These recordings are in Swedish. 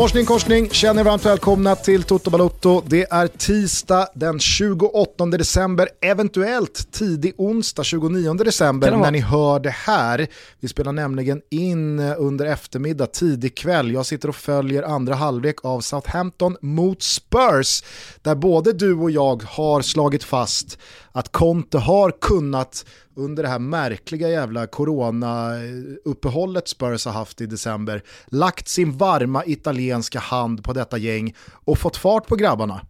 Morsning korsning, känner er varmt välkomna till Toto Balotto. Det är tisdag den 28 december, eventuellt tidig onsdag 29 december när ni hör det här. Vi spelar nämligen in under eftermiddag, tidig kväll. Jag sitter och följer andra halvlek av Southampton mot Spurs, där både du och jag har slagit fast att Conte har kunnat under det här märkliga jävla corona-uppehållet Spurs har haft i december, lagt sin varma italienska hand på detta gäng och fått fart på grabbarna.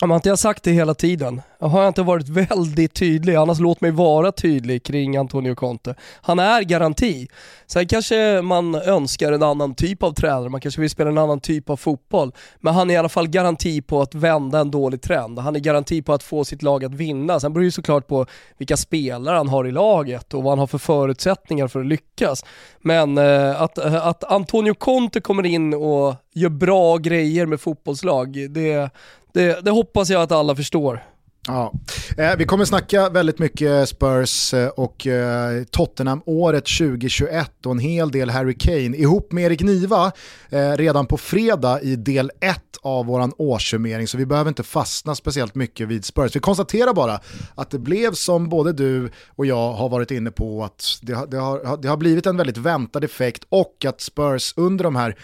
Om inte har sagt det hela tiden, har jag inte varit väldigt tydlig, annars låt mig vara tydlig kring Antonio Conte. Han är garanti. Sen kanske man önskar en annan typ av tränare, man kanske vill spela en annan typ av fotboll. Men han är i alla fall garanti på att vända en dålig trend. Han är garanti på att få sitt lag att vinna. Sen beror det såklart på vilka spelare han har i laget och vad han har för förutsättningar för att lyckas. Men eh, att, eh, att Antonio Conte kommer in och gör bra grejer med fotbollslag, det, det, det hoppas jag att alla förstår. Ja. Eh, vi kommer snacka väldigt mycket Spurs eh, och eh, Tottenham-året 2021 och en hel del Harry Kane ihop med Erik Niva eh, redan på fredag i del 1 av vår årssummering så vi behöver inte fastna speciellt mycket vid Spurs. Vi konstaterar bara att det blev som både du och jag har varit inne på att det, det, har, det har blivit en väldigt väntad effekt och att Spurs under de här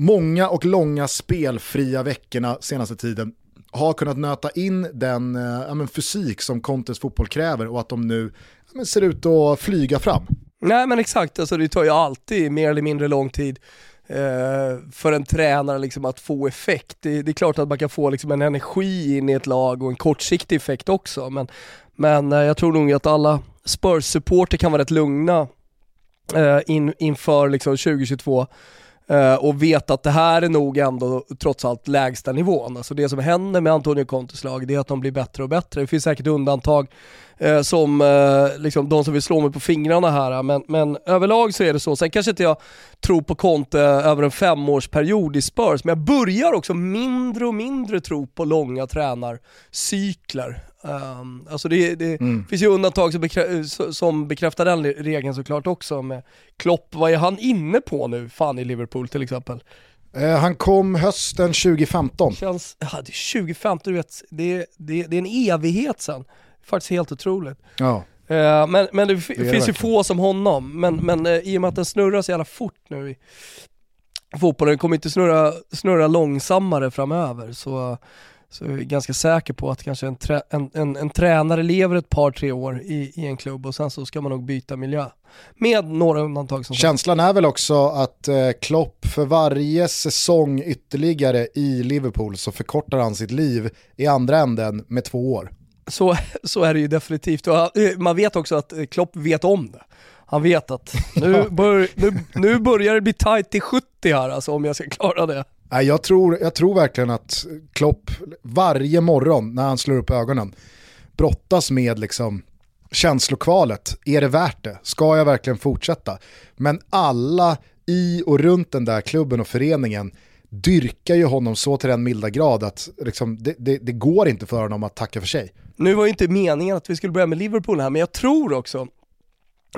många och långa spelfria veckorna senaste tiden har kunnat nöta in den eh, men, fysik som Contes fotboll kräver och att de nu men, ser ut att flyga fram. Nej men exakt, alltså, det tar ju alltid mer eller mindre lång tid eh, för en tränare liksom, att få effekt. Det, det, är klart att man kan få liksom, en energi in i ett lag och en kortsiktig effekt också, men, men eh, jag tror nog att alla Spurs-supporter kan vara rätt lugna eh, in, inför liksom, 2022 Eh, och vet att det här är nog ändå trots allt lägsta nivån. Alltså det som händer med Antonio Contes lag det är att de blir bättre och bättre. Det finns säkert undantag uh, som uh, liksom de som vill slå mig på fingrarna här men, men överlag så är det så. Sen kanske inte jag tror på Conte över en femårsperiod i Spurs men jag börjar också mindre och mindre tro på långa tränarcykler. Um, alltså det, det mm. finns ju undantag som, bekrä som bekräftar den regeln såklart också med Klopp, vad är han inne på nu, fan i Liverpool till exempel? Han kom hösten 2015. Känns, ja, det är 2015, du vet, det, det, det är en evighet sen. Faktiskt helt otroligt. Ja. Uh, men, men det, det finns det ju få som honom, men, men uh, i och med att den snurrar så jävla fort nu i fotbollen, den kommer inte snurra, snurra långsammare framöver så så jag är ganska säker på att kanske en, trä, en, en, en, tränare lever ett par, tre år i, i en klubb och sen så ska man nog byta miljö. Med några undantag som Känslan är väl också att eh, Klopp för varje säsong ytterligare i Liverpool så förkortar han sitt liv i andra änden med två år. Så, så är det ju definitivt eh, man vet också att eh, Klopp vet om det. Han vet att nu, bör, nu, nu börjar det bli tight till 70 här alltså om jag ska klara det. Jag tror, jag tror verkligen att Klopp varje morgon när han slår upp ögonen brottas med liksom känslokvalet. Är det värt det? Ska jag verkligen fortsätta? Men alla i och runt den där klubben och föreningen dyrkar ju honom så till den milda grad att liksom, det, det, det, går inte för honom att tacka för sig. Nu var ju inte meningen att vi skulle börja med Liverpool här, men jag tror också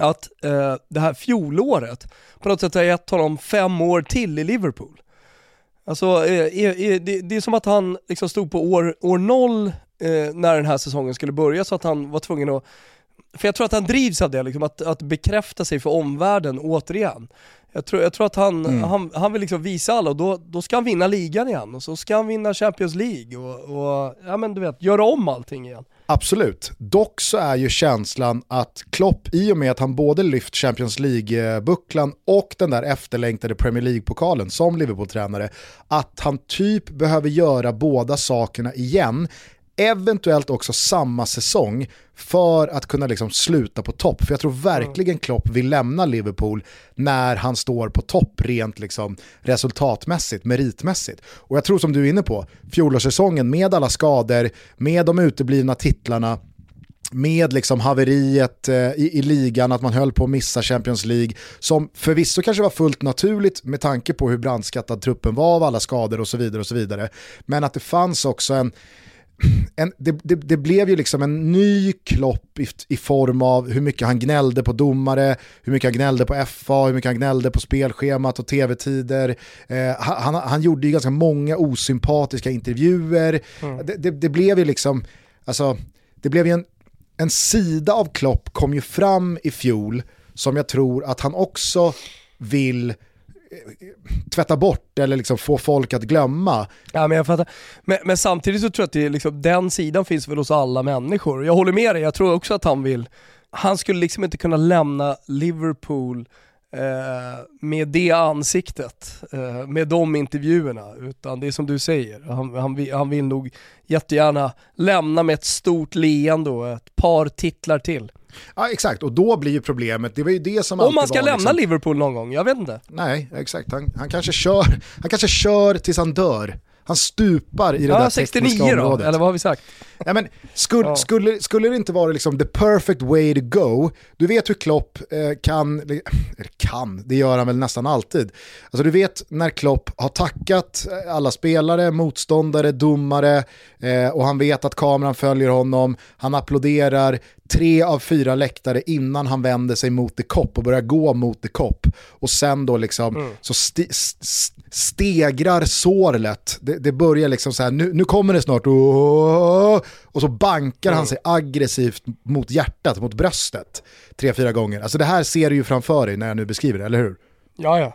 att eh, det här fjolåret på något sätt har gett honom fem år till i Liverpool. Alltså, eh, eh, det, är som att han liksom stod på år, år noll eh, när den här säsongen skulle börja så att han var tvungen att för jag tror att han drivs av det, liksom, att, att bekräfta sig för omvärlden återigen. Jag tror, jag tror att han, mm. han, han vill liksom visa alla och då, då ska han vinna ligan igen och så ska han vinna Champions League och, och ja men du vet, göra om allting igen. Absolut, dock så är ju känslan att Klopp i och med att han både lyft Champions League-bucklan och den där efterlängtade Premier League-pokalen som Liverpool-tränare, att han typ behöver göra båda sakerna igen eventuellt också samma säsong för att kunna liksom sluta på topp. För jag tror verkligen Klopp vill lämna Liverpool när han står på topp rent liksom resultatmässigt, meritmässigt. Och jag tror som du är inne på, fjolårssäsongen med alla skador, med de uteblivna titlarna, med liksom haveriet eh, i, i, ligan, att man höll på att missa Champions League, som förvisso kanske var fullt naturligt med tanke på hur brandskattad truppen var av alla skador och så vidare. och så vidare. Men att det fanns också en, en, det, det, det, blev ju liksom en ny Klopp i, i, form av hur mycket han gnällde på domare, hur mycket han gnällde på FA, hur mycket han gnällde på spelschemat och tv-tider. Eh, han, han, gjorde ju ganska många osympatiska intervjuer. Mm. Det, det, blev ju liksom, alltså, det blev ju en, en sida av Klopp kom ju fram i fjol som jag tror att han också vill tvätta bort eller liksom få folk att glömma. Ja, men, jag fattar. Men, men samtidigt så tror jag att det liksom, den sidan finns väl hos alla människor. Jag håller med dig, jag tror också att han vill, han skulle liksom inte kunna lämna Liverpool eh, med det ansiktet, eh, med de intervjuerna, utan det är som du säger, han, han, han vill nog jättegärna lämna med ett stort leende och ett par titlar till. Ja exakt, och då blir ju problemet, det var ju det som Om man ska lämna liksom... Liverpool någon gång, jag vet inte. Nej, exakt. Han, han, kanske kör, han kanske kör tills han dör. Han stupar i det ja, där 69 då, eller vad har vi sagt? Ja, men skulle, ja. skulle, skulle det inte vara liksom the perfect way to go, du vet hur Klopp eh, kan, eller kan, det gör han väl nästan alltid. Alltså du vet när Klopp har tackat eh, alla spelare, motståndare, domare eh, och han vet att kameran följer honom, han applåderar, tre av fyra läktare innan han vänder sig mot the cop och börjar gå mot the cop. Och sen då liksom mm. så st st stegrar sårlet. Det, det, börjar liksom så här, nu, nu kommer det snart. Oh, och så bankar mm. han sig aggressivt mot hjärtat, mot bröstet. Tre, fyra gånger. Alltså det här ser du ju framför dig när jag nu beskriver det, eller hur? Ja, ja.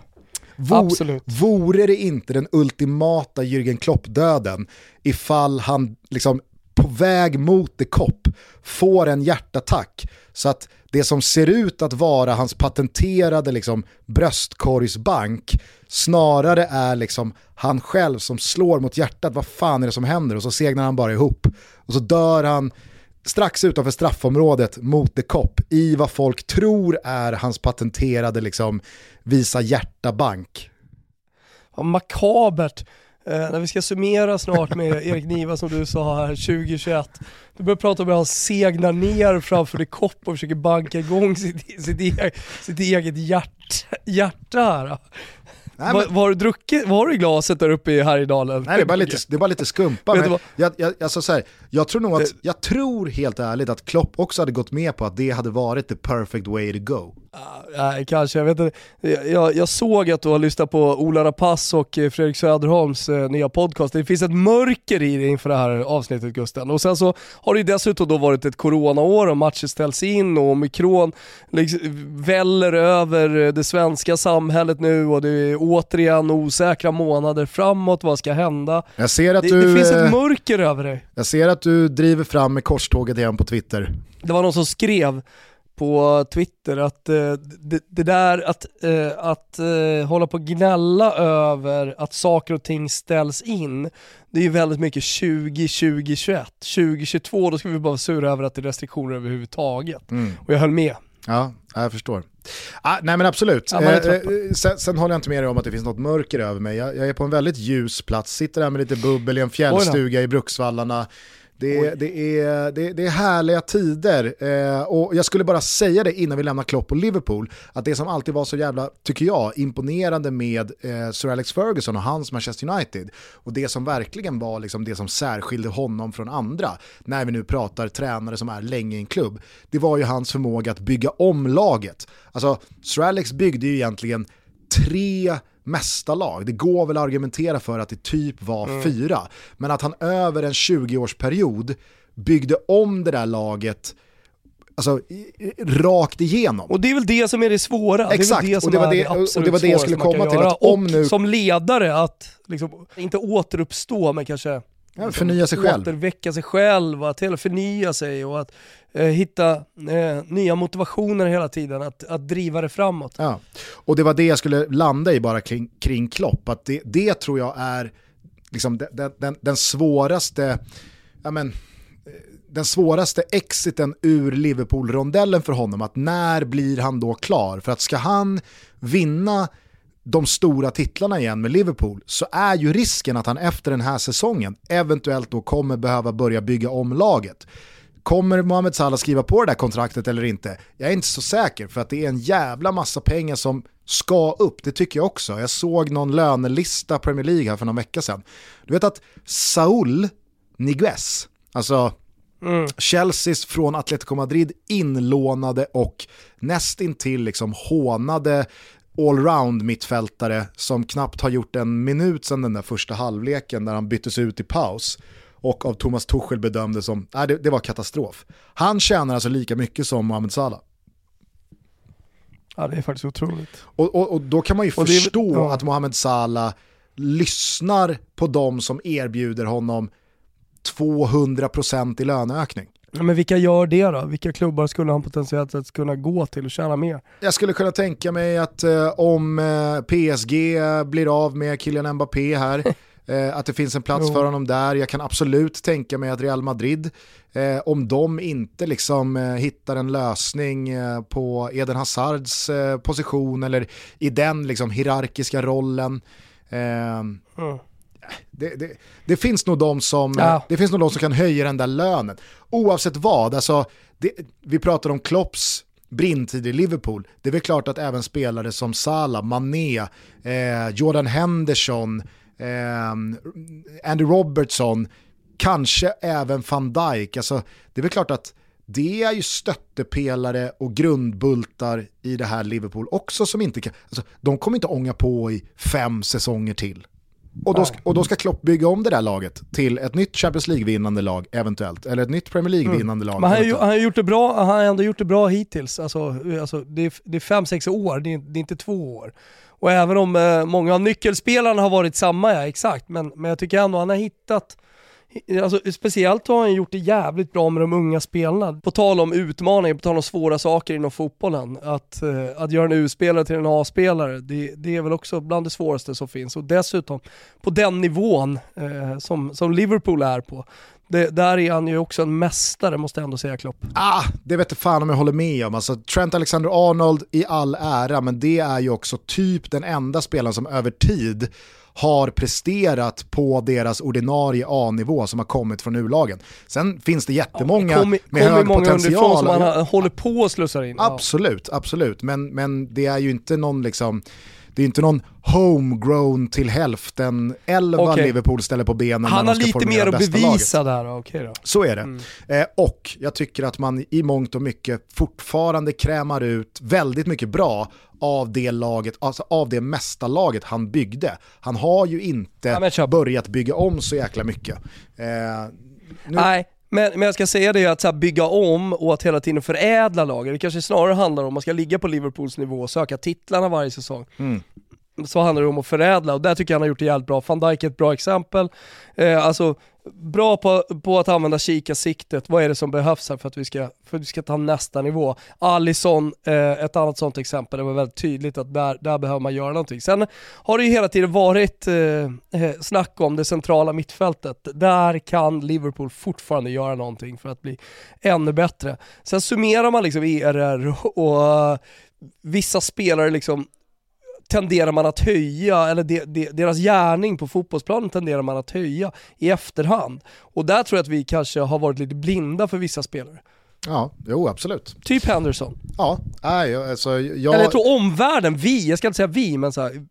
Vore, Absolut. Vore det inte den ultimata Jürgen Klopp-döden ifall han liksom på väg mot the Kopp får en hjärtattack så att det som ser ut att vara hans patenterade liksom, bröstkorgsbank snarare är liksom han själv som slår mot hjärtat, vad fan är det som händer? Och så segnar han bara ihop. Och så dör han strax utanför straffområdet mot the Kopp i vad folk tror är hans patenterade liksom, visa hjärta-bank. Ja, makabert. Eh, när vi ska summera snart med Erik Niva som du sa här 2021. Du börjar prata om att han segnar ner framför det kopp och försöker banka igång sitt, sitt, eget, sitt eget hjärt, hjärta här. Nej, men... vad, har du druckit, vad har du i glaset där uppe i Härjedalen? Nej det är bara lite, det är bara lite skumpa. men jag, jag, alltså så här, jag tror nog att, jag tror helt ärligt att Klopp också hade gått med på att det hade varit the perfect way to go. Nej, kanske. Jag, vet inte. Jag, jag såg att du har lyssnat på Ola Rapace och eh, Fredrik Söderholms eh, nya podcast. Det finns ett mörker i det inför det här avsnittet Gusten. Och sen så har det ju dessutom då varit ett coronaår och matcher ställs in och omikron liksom väller över eh, det svenska samhället nu och det är återigen osäkra månader framåt. Vad ska hända? Jag ser att det, du, det finns ett mörker över dig. Jag ser att du driver fram med korståget igen på Twitter. Det var någon som skrev på Twitter att eh, det, det, där att, eh, att eh, hålla på och gnälla över att saker och ting ställs in, det är ju väldigt mycket 20, 20, 21. 2022 då ska vi bara sura över att det är restriktioner överhuvudtaget. Mm. Och jag höll med. Ja, jag förstår. Ah, nej men absolut. Ja, eh, sen, sen, håller jag inte med dig om att det finns något mörker över mig. Jag, jag, är på en väldigt ljus plats, sitter där med lite bubbel i en fjällstuga i Bruksvallarna. Det, det, är, det, det är härliga tider eh, och jag skulle bara säga det innan vi lämnar Klopp och Liverpool, att det som alltid var så jävla, tycker jag, imponerande med eh, Sir Alex Ferguson och hans Manchester United och det som verkligen var liksom det som särskilde honom från andra, när vi nu pratar tränare som är länge i en klubb, det var ju hans förmåga att bygga om laget. Alltså, Sir Alex byggde ju egentligen tre mästarlag. Det går väl att argumentera för att det typ var mm. fyra. Men att han över en 20-årsperiod byggde om det där laget alltså, rakt igenom. Och det är väl det som är det svåra. Exakt, det det och det var det, och det, var det jag skulle komma till. Att om och nu... som ledare att, liksom, inte återuppstå men kanske Ja, förnya sig själv. Återväcka sig själv, att hela förnya sig och att Eh, hitta eh, nya motivationer hela tiden, att, att driva det framåt. Ja. Och det var det jag skulle landa i bara kring, kring Klopp, att det, det tror jag är liksom den, den, den svåraste, ja men, eh, den svåraste exiten ur Liverpool-rondellen för honom, att när blir han då klar? För att ska han vinna de stora titlarna igen med Liverpool så är ju risken att han efter den här säsongen eventuellt då kommer behöva börja bygga om laget. Kommer Mohamed Salah skriva på det där kontraktet eller inte? Jag är inte så säker för att det är en jävla massa pengar som ska upp, det tycker jag också. Jag såg någon lönelista Premier League här för någon vecka sedan. Du vet att Saul Niguez, Alltså, mm. Chelseas från Atletico Madrid inlånade och nästintill liksom hånade allround mittfältare som knappt har gjort en minut sedan den där första halvleken när han byttes ut i paus och av Thomas Tuchel bedömdes som, nej det, det var katastrof. Han tjänar alltså lika mycket som Mohamed Salah. Ja det är faktiskt otroligt. Och, och, och då kan man ju och förstå det, ja. att Mohamed Salah lyssnar på de som erbjuder honom 200% i löneökning. Men vilka gör det då? Vilka klubbar skulle han potentiellt sett kunna gå till och tjäna mer? Jag skulle kunna tänka mig att eh, om eh, PSG blir av med Kylian Mbappé här, att det finns en plats jo. för honom där. Jag kan absolut tänka mig att Real Madrid, eh, om de inte liksom eh, hittar en lösning eh, på Eden Hazards position eller i den liksom hierarkiska rollen, mm det, det, det, finns nog de som, ja. det finns nog de som kan höja den där lönen. Oavsett vad, alltså, det, vi pratar om Klopps brintid i Liverpool. Det är väl klart att även spelare som Salah, Mané, eh, Jordan Henderson, eh, Andy Robertson, kanske även van Dijk. Alltså, det är väl klart att det är ju stöttepelare och grundbultar i det här Liverpool också som inte kan, alltså, de kommer inte ånga på i fem säsonger till. Och då, ska, och då ska Klopp bygga om det där laget till ett nytt Champions League-vinnande lag eventuellt, eller ett nytt Premier League-vinnande mm. lag. Men han, har, han, gjort det bra, han har ändå gjort det bra hittills. Alltså, alltså, det, är, det är fem, sex år, det är, det är inte två år. Och även om eh, många av nyckelspelarna har varit samma, ja exakt, men, men jag tycker ändå han har hittat Alltså, speciellt har han gjort det jävligt bra med de unga spelarna. På tal om utmaningar, på tal om svåra saker inom fotbollen. Att, eh, att göra en U-spelare till en A-spelare, det, det, är väl också bland det svåraste som finns. Och dessutom, på den nivån eh, som, som Liverpool är på, det, där är han ju också en mästare måste jag ändå säga Klopp. Ah, det vet fan om jag håller med om. Alltså, Trent Alexander-Arnold i all ära, men det är ju också typ den enda spelaren som över tid har presterat på deras ordinarie A-nivå som har kommit från U-lagen. Sen finns det jättemånga ja, kom, med kom hög många potential. som man håller på att slussa in. Absolut, absolut. Men, men det är ju inte någon liksom det är inte någon homegrown till hälften elva okay. Liverpool ställer på benen Han har lite mer att bevisa laget. där, okay då. Så är det. Mm. Eh, och jag tycker att man i mångt och mycket fortfarande krämar ut väldigt mycket bra av det laget, alltså av det mesta laget han byggde. Han har ju inte ja, börjat bygga om så jäkla mycket. Eh, nu... Nej, men, men jag ska säga det att så bygga om och att hela tiden förädla laget, det kanske snarare handlar om att man ska ligga på Liverpools nivå och söka titlarna varje säsong. Mm så handlar det om att förädla och där tycker jag han har gjort det jävligt bra. Van Dijk är ett bra exempel. Eh, alltså, bra på, på att använda kikarsiktet. Vad är det som behövs här för att vi ska, för att vi ska ta nästa nivå? Alisson, eh, ett annat sånt exempel. Det var väldigt tydligt att där, där behöver man göra någonting. Sen har det ju hela tiden varit eh, eh snack om det centrala mittfältet. Där kan Liverpool fortfarande göra någonting för att bli ännu bättre. Sen summerar man liksom ERR och, och vissa spelare liksom tenderar man att höja, eller de, de, deras gärning på fotbollsplanen tenderar man att höja i efterhand. Och där tror jag att vi kanske har varit lite blinda för vissa spelare. Ja, jo absolut. Typ Henderson. Ja, nej, alltså jag... Eller jag tror omvärlden, vi, jag ska inte säga vi, men så här,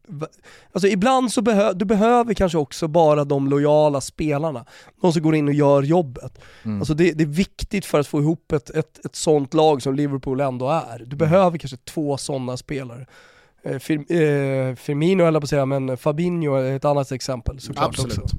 alltså ibland så behöver du behöver kanske också bara de lojala spelarna. De som går in och gör jobbet. Mm. Alltså det, det, är viktigt för att få ihop ett, ett, ett sånt lag som Liverpool ändå är. Du behöver kanske två sådana spelare. Eh, Fir, eh, Firmino eller på att säga, men Fabinho är ett annat exempel såklart Absolut. också.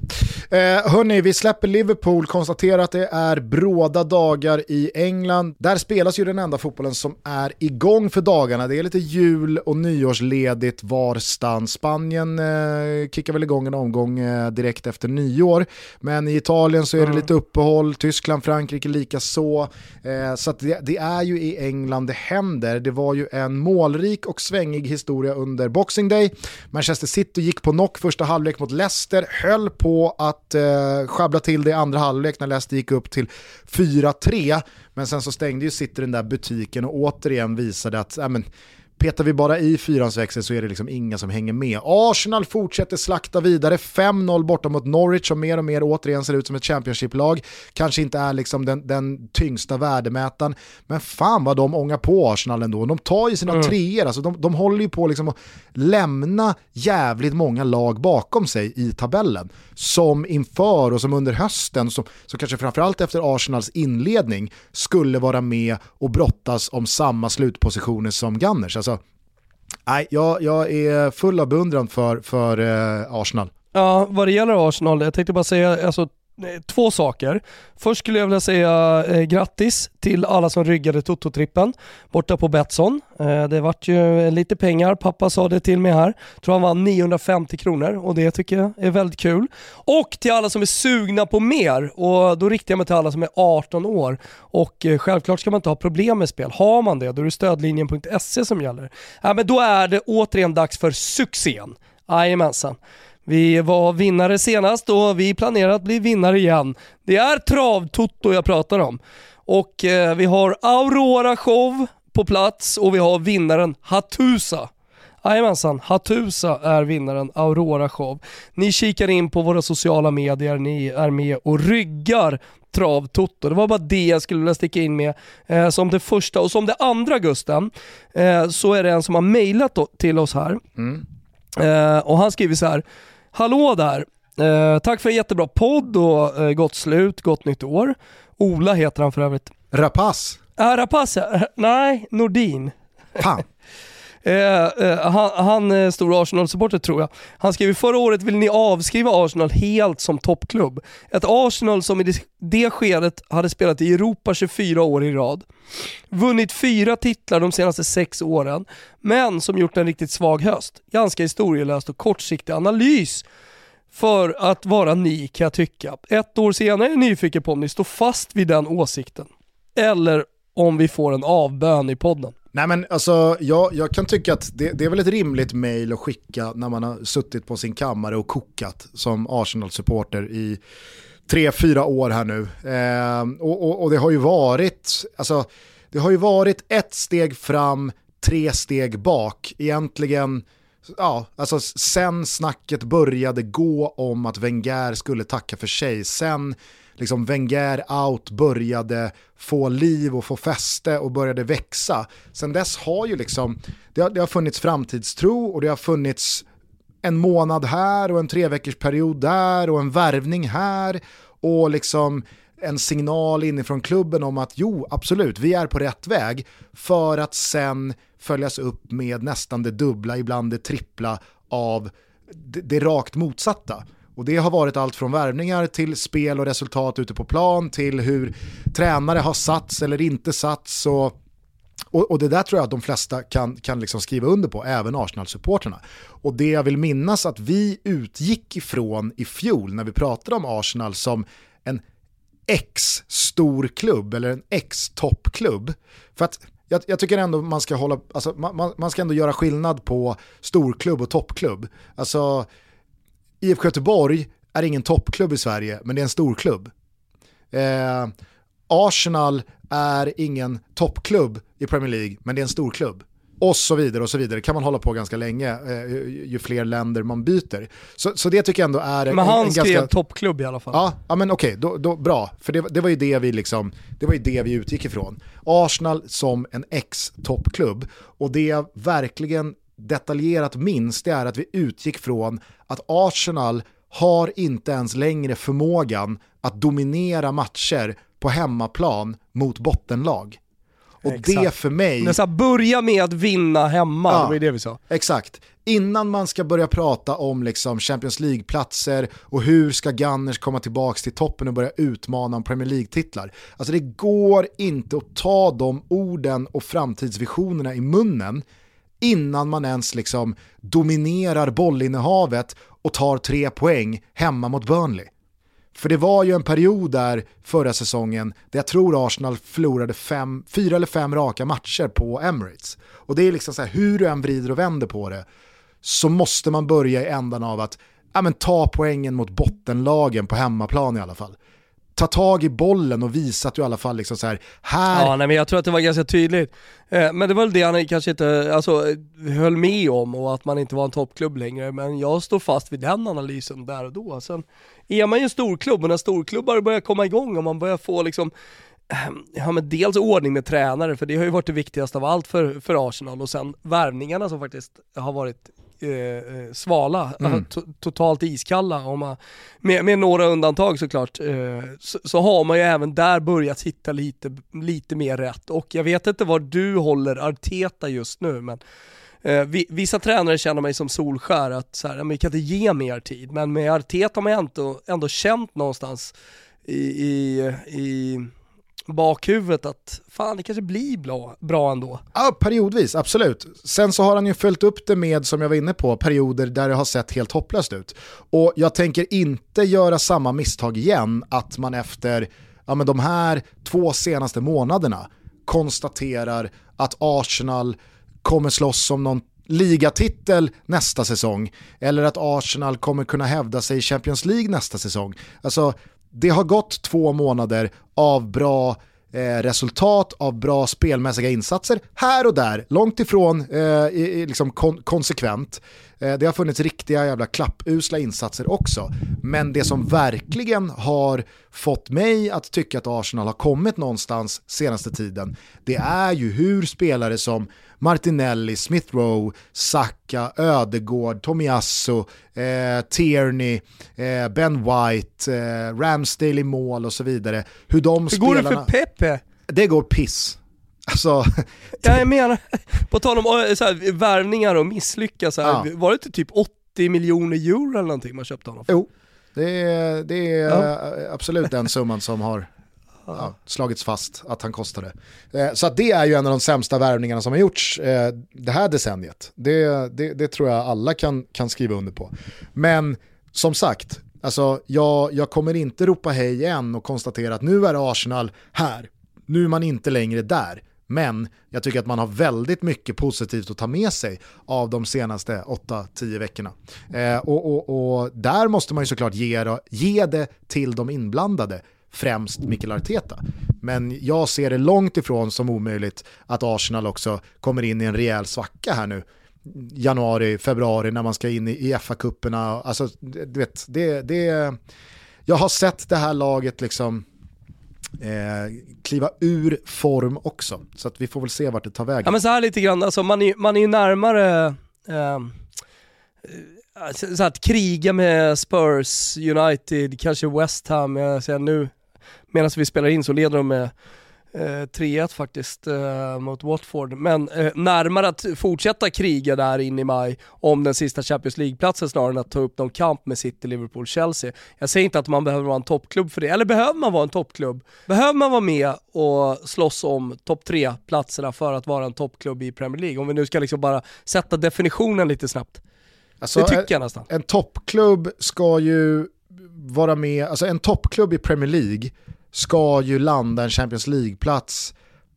Eh, hörni, vi släpper Liverpool, konstaterar att det är bråda dagar i England. Där spelas ju den enda fotbollen som är igång för dagarna. Det är lite jul och nyårsledigt varstans. Spanien eh, kickar väl igång en omgång eh, direkt efter nyår, men i Italien så är det mm. lite uppehåll, Tyskland, Frankrike lika så. Eh, så det, det är ju i England det händer. Det var ju en målrik och svängig historia historia under Boxing Day. Manchester City gick på knock första halvlek mot Leicester, höll på att eh, schabbla till det i andra halvlek när Leicester gick upp till 4-3. Men sen så stängde ju City den där butiken och återigen visade att äh, men, petar vi bara i fyrans växel så är det liksom inga som hänger med. Arsenal fortsätter slakta vidare, 5-0 borta mot Norwich som mer och mer återigen ser ut som ett Championship-lag. Kanske inte är liksom den, den tyngsta värdemätaren, men fan vad de ångar på Arsenal ändå. De tar ju sina mm. treor, alltså de, de håller ju på liksom att lämna jävligt många lag bakom sig i tabellen. Som inför och som under hösten, som, som kanske framförallt efter Arsenals inledning, skulle vara med och brottas om samma slutpositioner som Gunners. Alltså, nej, jag, jag är full av beundran för, för eh, Arsenal. Ja, vad det gäller Arsenal, jag tänkte bara säga, alltså två saker. Först skulle jag vilja säga eh, grattis till alla som ryggade Toto-trippen borta på Betsson. Eh, det vart ju lite pengar, pappa sa det till mig här. Jag tror han vann 950 kronor och det tycker jag är väldigt kul. Och till alla som är sugna på mer och då riktar jag mig till alla som är 18 år och eh, självklart ska man inte ha problem med spel. Har man det, då är det stödlinjen.se som gäller. Äh, men då är det återigen dags för succén. Jajamensan. Vi var vinnare senast och vi planerar att bli vinnare igen. Det är travtoto jag pratar om. Och eh, vi har Aurora Show på plats och vi har vinnaren Hatusa. Jajamensan, Hatusa är vinnaren Aurora Show. Ni kikar in på våra sociala medier, ni är med och ryggar Travtoto. Det var bara det jag skulle vilja sticka in med eh, som det första. Och som det andra Gusten, eh, så är det en som har mejlat till oss här. Mm. Eh, och han skriver så här Hallå där! Eh, tack för en jättebra podd och eh, gott slut, gott nytt år. Ola heter han för övrigt. Rapace? Ja, äh, Rapace ja. Nej, Nordin. Fan. Eh, eh, han, han är stor Arsenal-supporter tror jag. Han skriver förra året vill ni avskriva Arsenal helt som toppklubb. Ett Arsenal som i det, det skedet hade spelat i Europa 24 år i rad. Vunnit fyra titlar de senaste sex åren, men som gjort en riktigt svag höst. Ganska historielöst och kortsiktig analys för att vara ni kan jag tycka. Ett år senare är jag nyfiken på om ni står fast vid den åsikten. Eller om vi får en avbön i podden. Nej men alltså, jag, jag kan tycka att det, det är väl ett rimligt mail att skicka när man har suttit på sin kammare och kokat som Arsenal-supporter i tre, fyra år här nu. Eh, och, och, och, det har ju varit, alltså, det har ju varit ett steg fram, tre steg bak. Egentligen, ja, alltså sen snacket började gå om att Wenger skulle tacka för sig, sen liksom Wenger out började få liv och få fäste och började växa. Sen dess har ju liksom, det har, det har funnits framtidstro och det har funnits en månad här och en tre veckors period där och en värvning här och liksom en signal inifrån klubben om att jo, absolut, vi är på rätt väg för att sen följas upp med nästan det dubbla, ibland det trippla av det, det rakt motsatta. Och det har varit allt från värvningar till spel och resultat ute på plan till hur tränare har satts eller inte satts. Och, och, och det där tror jag att de flesta kan, kan liksom skriva under på, även Arsenal-supporterna. Och det jag vill minnas att vi utgick ifrån i fjol när vi pratade om Arsenal som en X-stor klubb eller en X-toppklubb. För att jag, jag, tycker ändå man ska hålla, alltså, man, man ska ändå göra skillnad på storklubb och toppklubb. Alltså IFK Göteborg är ingen toppklubb i Sverige, men det är en storklubb. Eh, Arsenal är ingen toppklubb i Premier League, men det är en storklubb. Och så vidare och så vidare. kan man hålla på ganska länge eh, ju fler länder man byter. Så, så det tycker jag ändå är... Men han en, en skrev ganska... toppklubb i alla fall. Ja, ja men okej, då, då, bra. För det, det, var ju det vi liksom, det var ju det vi utgick ifrån. Arsenal som en ex-toppklubb. Och det jag verkligen detaljerat minns det är att vi utgick från att Arsenal har inte ens längre förmågan att dominera matcher på hemmaplan mot bottenlag. Och exakt. det för mig... Men så börja med att vinna hemma, ja, det var det vi sa. Exakt. Innan man ska börja prata om liksom Champions League-platser och hur ska Gunners komma tillbaka till toppen och börja utmana om Premier League-titlar. Alltså det går inte att ta de orden och framtidsvisionerna i munnen innan man ens liksom dominerar bollinnehavet och tar tre poäng hemma mot Burnley. För det var ju en period där förra säsongen där jag tror Arsenal förlorade fem, fyra eller fem raka matcher på Emirates. Och det är liksom så här, hur du än vrider och vänder på det så måste man börja i ändan av att ja, men ta poängen mot bottenlagen på hemmaplan i alla fall ta tag i bollen och visa att du i alla fall liksom så här, här... Ja, nej, men jag tror att det var ganska tydligt. Eh, men det var väl det han kanske inte alltså, höll med om och att man inte var en toppklubb längre. Men jag står fast vid den analysen där och då. Sen är man ju en storklubb och när storklubbar börjar komma igång och man börjar få liksom ja men dels ordning med tränare, för det har ju varit det viktigaste av allt för, för Arsenal och sen värvningarna som faktiskt har varit eh, eh svala, mm. totalt iskalla, om man, med, med, några undantag såklart, eh, så, så, har man ju även där börjat hitta lite, lite mer rätt. Och jag vet inte var du håller Arteta just nu, men eh, vissa tränare känner mig som Solskär, att så här, vi kan inte ge mer tid, men med Arteta har man ändå, ändå känt någonstans i, i, i bakhuvudet att fan det kanske blir bra, bra ändå. Ja, periodvis, absolut. Sen så har han ju följt upp det med, som jag var inne på, perioder där det har sett helt hopplöst ut. Och jag tänker inte göra samma misstag igen, att man efter ja, men de här två senaste månaderna konstaterar att Arsenal kommer slåss om någon ligatitel nästa säsong eller att Arsenal kommer kunna hävda sig i Champions League nästa säsong. Alltså, det har gått två månader av bra eh, resultat, av bra spelmässiga insatser här och där, långt ifrån eh, i, liksom kon konsekvent. Eh, det har funnits riktiga jävla klappusla insatser också. Men det som verkligen har fått mig att tycka att Arsenal har kommit någonstans senaste tiden, det är ju hur spelare som Martinelli, Smith Rowe, Saka, Ödegård, Tomiasso, eh, Tierney, eh, Ben White, eh, Ramsdale i mål och så vidare. Hur de Hur spelarna... går det för Pepe? Det går piss. Alltså... ja, jag menar, på tal om eh, så här, värvningar och misslyckas, ja. var det inte typ 80 miljoner euro eller någonting man köpte honom för? Jo, det är, det är ja. absolut den summan som har ja, slagits fast att han kostade. Eh, så det är ju en av de sämsta värvningarna som har gjorts eh, det här decenniet. Det, det, det, tror jag alla kan, kan skriva under på. Men som sagt, alltså, jag, jag kommer inte ropa hej än och konstatera att nu är Arsenal här. Nu är man inte längre där. Men jag tycker att man har väldigt mycket positivt att ta med sig av de senaste 8-10 veckorna. Eh, och, och, och, där måste man ju såklart ge, ge det till de inblandade främst Mikael Arteta. Men jag ser det långt ifrån som omöjligt att Arsenal också kommer in i en rejäl svacka här nu januari, februari när man ska in i, FA-kupperna. Alltså, du vet, det, det, jag har sett det här laget liksom eh, kliva ur form också. Så att vi får väl se vart det tar vägen. Ja men så här lite grann, alltså, man, är, man är ju närmare ehm, eh, så att kriga med Spurs, United, kanske West Ham. Jag säger nu medan vi spelar in så leder de med eh, 3-1 faktiskt eh, mot Watford. Men eh, närmare att fortsätta kriga där in i maj om den sista Champions League-platsen snarare än att ta upp någon kamp med City, Liverpool, Chelsea. Jag säger inte att man behöver vara en toppklubb för det, eller behöver man vara en toppklubb? Behöver man vara med och slåss om topp 3-platserna för att vara en toppklubb i Premier League? Om vi nu ska liksom bara sätta definitionen lite snabbt. Alltså, det tycker jag nästan. En toppklubb ska ju vara med, alltså en toppklubb i Premier League ska ju landa en Champions League-plats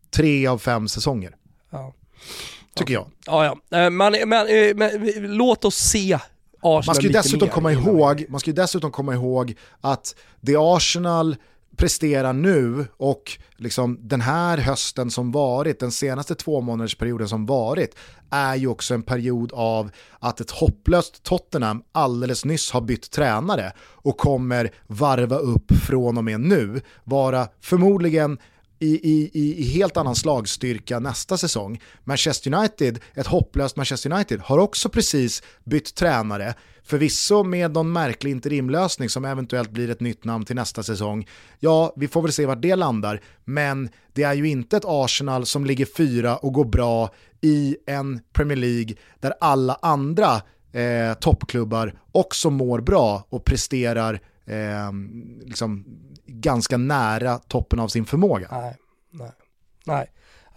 tre av fem säsonger. Ja. Tycker jag. Ja, ja. Eh, men, men, eh, men, låt oss se Arsenal man ska ju dessutom komma ihåg, Man ska ju dessutom komma ihåg att det Arsenal presterar nu och liksom den här hösten som varit, den senaste två månadersperioden som varit, är ju också en period av att ett hopplöst Tottenham alldeles nyss har bytt tränare och kommer varva upp från och med nu, vara förmodligen i, i, i helt annan slagstyrka nästa säsong. Manchester United, ett hopplöst Manchester United, har också precis bytt tränare, förvisso med någon märklig interimlösning som eventuellt blir ett nytt namn till nästa säsong. Ja, vi får väl se vart det landar, men det är ju inte ett Arsenal som ligger fyra och går bra i en Premier League där alla andra eh, toppklubbar också mår bra och presterar eh, liksom ganska nära toppen av sin förmåga. Nej, nej, nej.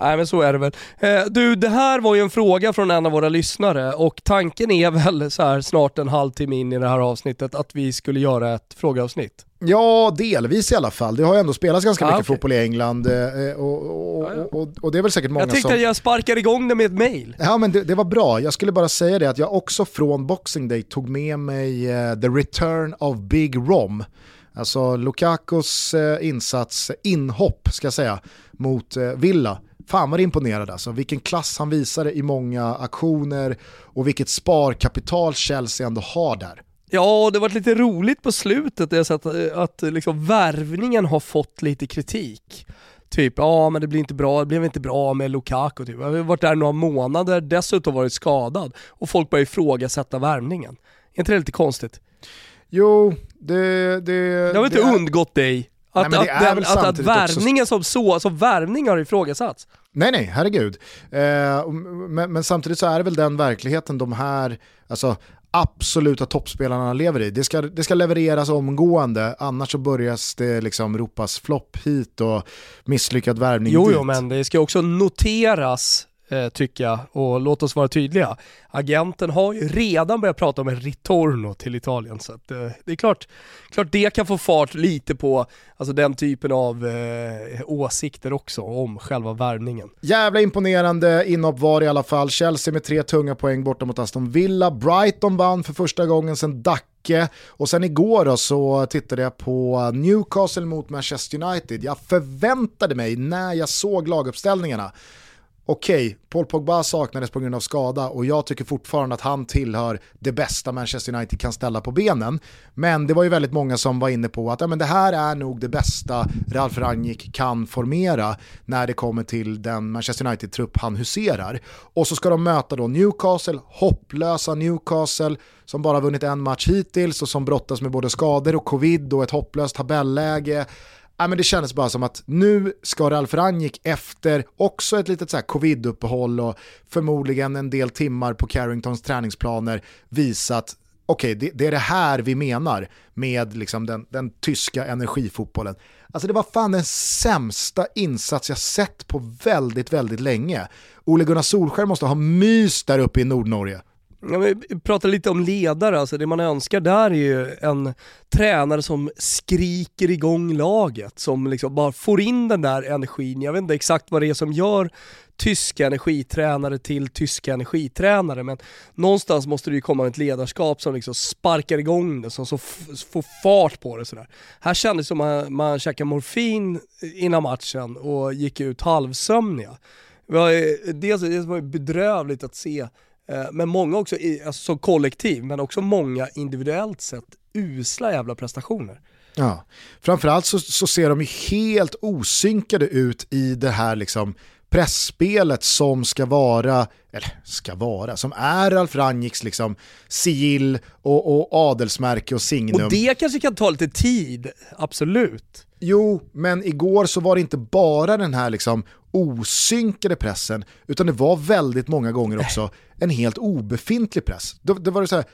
Nej men så är det väl. Eh, du, det här var ju en fråga från en av våra lyssnare och tanken är väl så här snart en halvtimme in i det här avsnittet att vi skulle göra ett frågeavsnitt. Ja, delvis i alla fall. Det har ju ändå spelats ganska ah, mycket okay. fotboll i England eh, och, och, och, och, det är väl säkert många som... Jag tyckte som... att jag sparkade igång det med ett mail. Ja men det, det, var bra. Jag skulle bara säga det att jag också från Boxing Day tog med mig uh, The Return of Big Rom Alltså Lukakos eh, insats, inhopp ska jag säga, mot eh, Villa. Fan vad imponerad alltså, vilken klass han visade i många aktioner och vilket sparkapital Chelsea ändå har där. Ja, det var lite roligt på slutet, det att, eh, att liksom värvningen har fått lite kritik. Typ, ja men det blir inte bra, det blev inte bra med Lukaku typ. Jag har varit där några månader, dessutom varit skadad och folk börjar ifrågasätta värvningen. Är inte det lite konstigt? Jo, det... Det, det har väl inte är... undgått dig? Att, nej, att, den, att, att värvningen också... som så, alltså värvning har ifrågasatts? Nej nej, herregud. Eh, men, men, samtidigt så är det väl den verkligheten de här, alltså absoluta toppspelarna lever i. Det ska, det ska levereras omgående, annars så börjar det liksom ropas flopp hit och misslyckad värvning jo, dit. Jo, men det ska också noteras eh, tycker jag. Och låt oss vara tydliga. Agenten har ju redan börjat prata om en ritorno till Italien. Så att, eh, det är klart, klart det kan få fart lite på alltså, den typen av eh, åsikter också om själva värvningen. Jävla imponerande inhopp var i alla fall. Chelsea med tre tunga poäng borta mot Aston Villa. Brighton vann för första gången sedan Dacke. Och sen igår då så tittade jag på Newcastle mot Manchester United. Jag förväntade mig när jag såg laguppställningarna okej, okay, Paul Pogba saknades på grund av skada och jag tycker fortfarande att han tillhör det bästa Manchester United kan ställa på benen. Men det var ju väldigt många som var inne på att ja, men det här är nog det bästa Ralf Rangnick kan formera när det kommer till den Manchester United-trupp han huserar. Och så ska de möta då Newcastle, hopplösa Newcastle som bara vunnit en match hittills och som brottas med både skador och covid och ett hopplöst tabelläge ja, men det kändes bara som att nu ska Ralf Rangnick efter också ett litet så covid-uppehåll och förmodligen en del timmar på Carringtons träningsplaner visa att okej, okay, det, det, är det här vi menar med liksom den, den tyska energifotbollen. Alltså det var fan den sämsta insats jag sett på väldigt, väldigt länge. Ole Gunnar Solskjaer måste ha mys där uppe i Nordnorge. Ja, vi pratar lite om ledare, alltså det man önskar där är ju en tränare som skriker igång laget, som liksom bara får in den där energin. Jag vet inte exakt vad det är som gör tyska energitränare till tyska energitränare, men någonstans måste det ju komma ett ledarskap som liksom sparkar igång det, som, så får fart på det sådär. Här kändes det som att man, man käkade morfin innan matchen och gick ut halvsömniga. Dels det var bedrövligt att se Eh, men många också, alltså som kollektiv, men också många individuellt sett usla jävla prestationer. Ja, framförallt så, så ser de ju helt osynkade ut i det här liksom pressspelet som ska vara, eller ska vara, som är Ralf Rangnicks liksom sigill och, och adelsmärke och signum. Och det kanske kan ta lite tid, absolut. Jo, men igår så var det inte bara den här liksom osynkade pressen, utan det var väldigt många gånger också en helt obefintlig press. Det, det var det så här,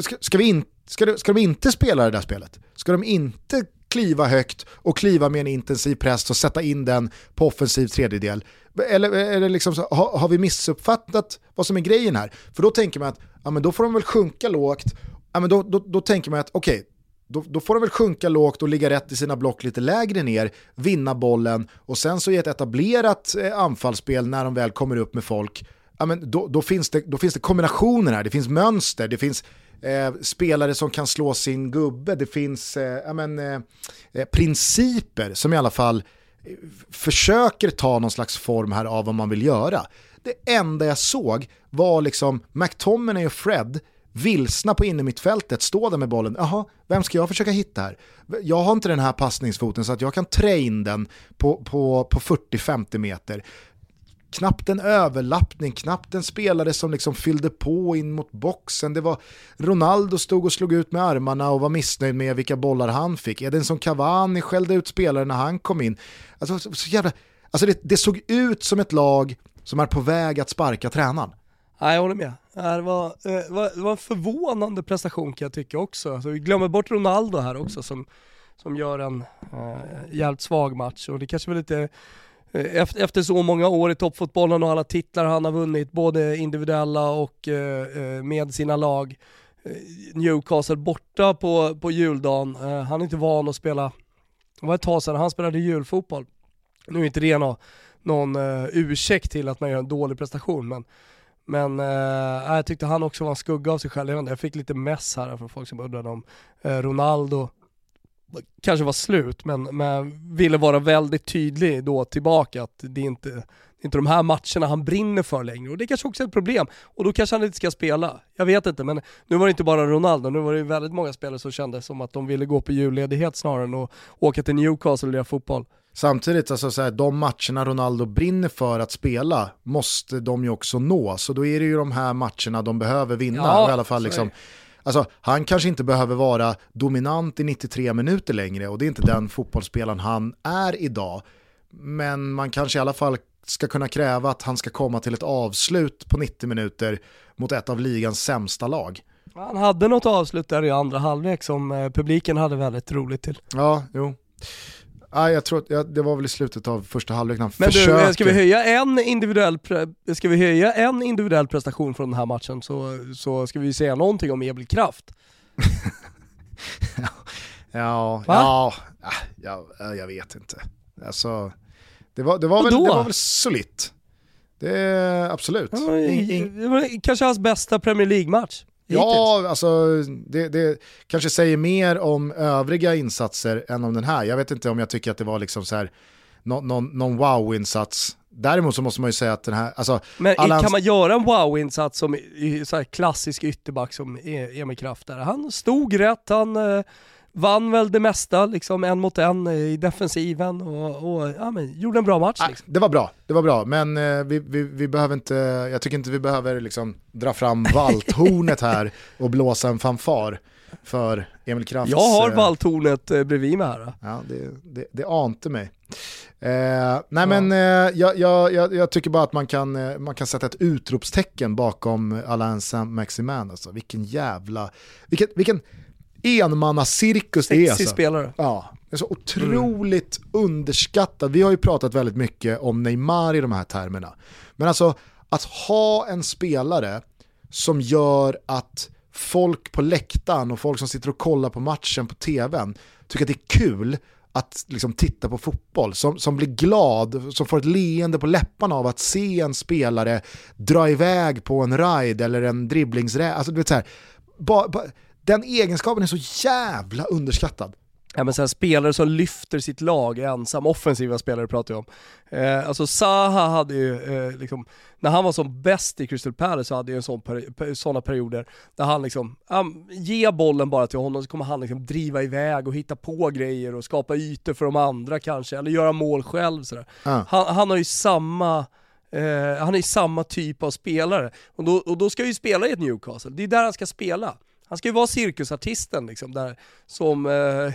ska, ska, vi in, ska, ska de inte spela det där spelet? Ska de inte kliva högt och kliva med en intensiv press och sätta in den på offensiv tredjedel? Eller eller liksom så, har, har, vi missuppfattat vad som är grejen här? För då tänker man att ja, men då får de väl sjunka lågt, ja, men då, då, då tänker man att okej, okay, då, då, får de väl sjunka lågt och ligga rätt i sina block lite lägre ner, vinna bollen och sen så i ett etablerat eh, anfallsspel när de väl kommer upp med folk, ja, men då, då, finns det, då finns det kombinationer här, det finns mönster, det finns eh, spelare som kan slå sin gubbe, det finns eh, ja, men, eh, eh principer som i alla fall eh, försöker ta någon slags form här av vad man vill göra. Det enda jag såg var liksom McTominay och Fred vilsna på innermittfältet, stå där med bollen, jaha, vem ska jag försöka hitta här? Jag har inte den här passningsfoten så att jag kan trä in den på, på, på 40-50 meter. Knappt en överlappning, knappt en spelare som liksom fyllde på in mot boxen. Det var Ronaldo stod och slog ut med armarna och var missnöjd med vilka bollar han fick. Är det en Cavani skällde ut spelare när han kom in. Alltså, så jävla, alltså det, det såg ut som ett lag som är på väg att sparka tränaren. Nej, jag håller med. Det var, eh, var, det var en förvånande prestation kan jag tycka också. Alltså, vi glömmer bort Ronaldo här också som, som gör en eh, jävligt svag match och det kanske var lite Eh, efter, efter så många år i toppfotbollen och alla titlar han har vunnit, både individuella och eh, eh, med sina lag. Newcastle borta på, på juldagen, han är inte van att spela, det var ett tag sedan han spelade julfotboll. Nu är inte det någon, någon ursäkt till att man gör en dålig prestation men men eh, jag tyckte han också var en skugga av sig själv. Jag, inte, jag fick lite mess här från folk som undrade om eh, Ronaldo kanske var slut, men, men ville vara väldigt tydlig då tillbaka att det är inte är inte de här matcherna han brinner för längre och det är kanske också är ett problem. Och då kanske han inte ska spela. Jag vet inte, men nu var det inte bara Ronaldo, nu var det väldigt många spelare som kände som att de ville gå på julledighet snarare än att åka till Newcastle och lira fotboll. Samtidigt, alltså så här, de matcherna Ronaldo brinner för att spela måste de ju också nå. Så då är det ju de här matcherna de behöver vinna. Ja, I alla fall liksom, alltså, han kanske inte behöver vara dominant i 93 minuter längre och det är inte den fotbollsspelaren han är idag. Men man kanske i alla fall ska kunna kräva att han ska komma till ett avslut på 90 minuter mot ett av ligans sämsta lag. Han hade något avslut där i andra halvlek som eh, publiken hade väldigt roligt till. Ja, jo. Ah, jag tror ja, det var väl i slutet av första halvlek han Men försöker. du, ska vi, höja en individuell ska vi höja en individuell prestation från den här matchen så, så ska vi säga någonting om Emil Kraft. ja, ja, ja, jag vet inte. Alltså, det var, det var, väl, det var väl solitt. Det är absolut. Det var, det var kanske hans bästa Premier League-match. Ja, alltså det, det, kanske säger mer om övriga insatser än om den här. Jag vet inte om jag tycker att det var liksom så här, någon, någon, någon wow-insats. Däremot så måste man ju säga att den här... Alltså, Men kan man göra en wow-insats som så klassisk ytterback som e- Emil Kraft där? Han stod rätt, han eh, vann väl det mesta, liksom en mot en i defensiven och, och ja, men, gjorde en bra match. Liksom. Det var bra, det var bra, men eh, vi, vi, vi, behöver inte, jag tycker inte vi behöver liksom dra fram valthornet här och blåsa en fanfar för Emil Krafts... Jag har eh, valthornet eh, bredvid mig här. Ja, det, det, det ante mig. Eh, nej ja. men eh, jag, jag, jag, tycker bara att man kan, eh, man kan sätta ett utropstecken bakom Alain Saint-Maximin. Alltså. Vilken jävla, vilken, vilken enmannacirkus det är. Alltså. spelare. Ja, är så otroligt mm. underskattad. Vi har ju pratat väldigt mycket om Neymar i de här termerna. Men alltså att ha en spelare som gör att folk på läktaren och folk som sitter och kollar på matchen på tvn tycker att det är kul att liksom titta på fotboll, som, som blir glad, som får ett leende på läpparna av att se en spelare dra iväg på en ride eller en dribblingsräd. Alltså, du vet, så här, ba, ba, den egenskapen är så jävla underskattad. Ja, men så här, spelare som lyfter sitt lag ensam, offensiva spelare pratar jag om. Eh, alltså Zaha hade ju, eh, liksom, när han var som bäst i Crystal Palace så hade ju en sån peri sådana perioder där han liksom, um, ge bollen bara till honom så kommer han liksom driva iväg och hitta på grejer och skapa ytor för de andra kanske, eller göra mål själv sådär. Uh. Han, han har ju samma eh, han är ju samma typ av spelare. Och då, och då ska ju spela i ett Newcastle, det är där han ska spela. Han ska ju vara cirkusartisten liksom, där, som, eh,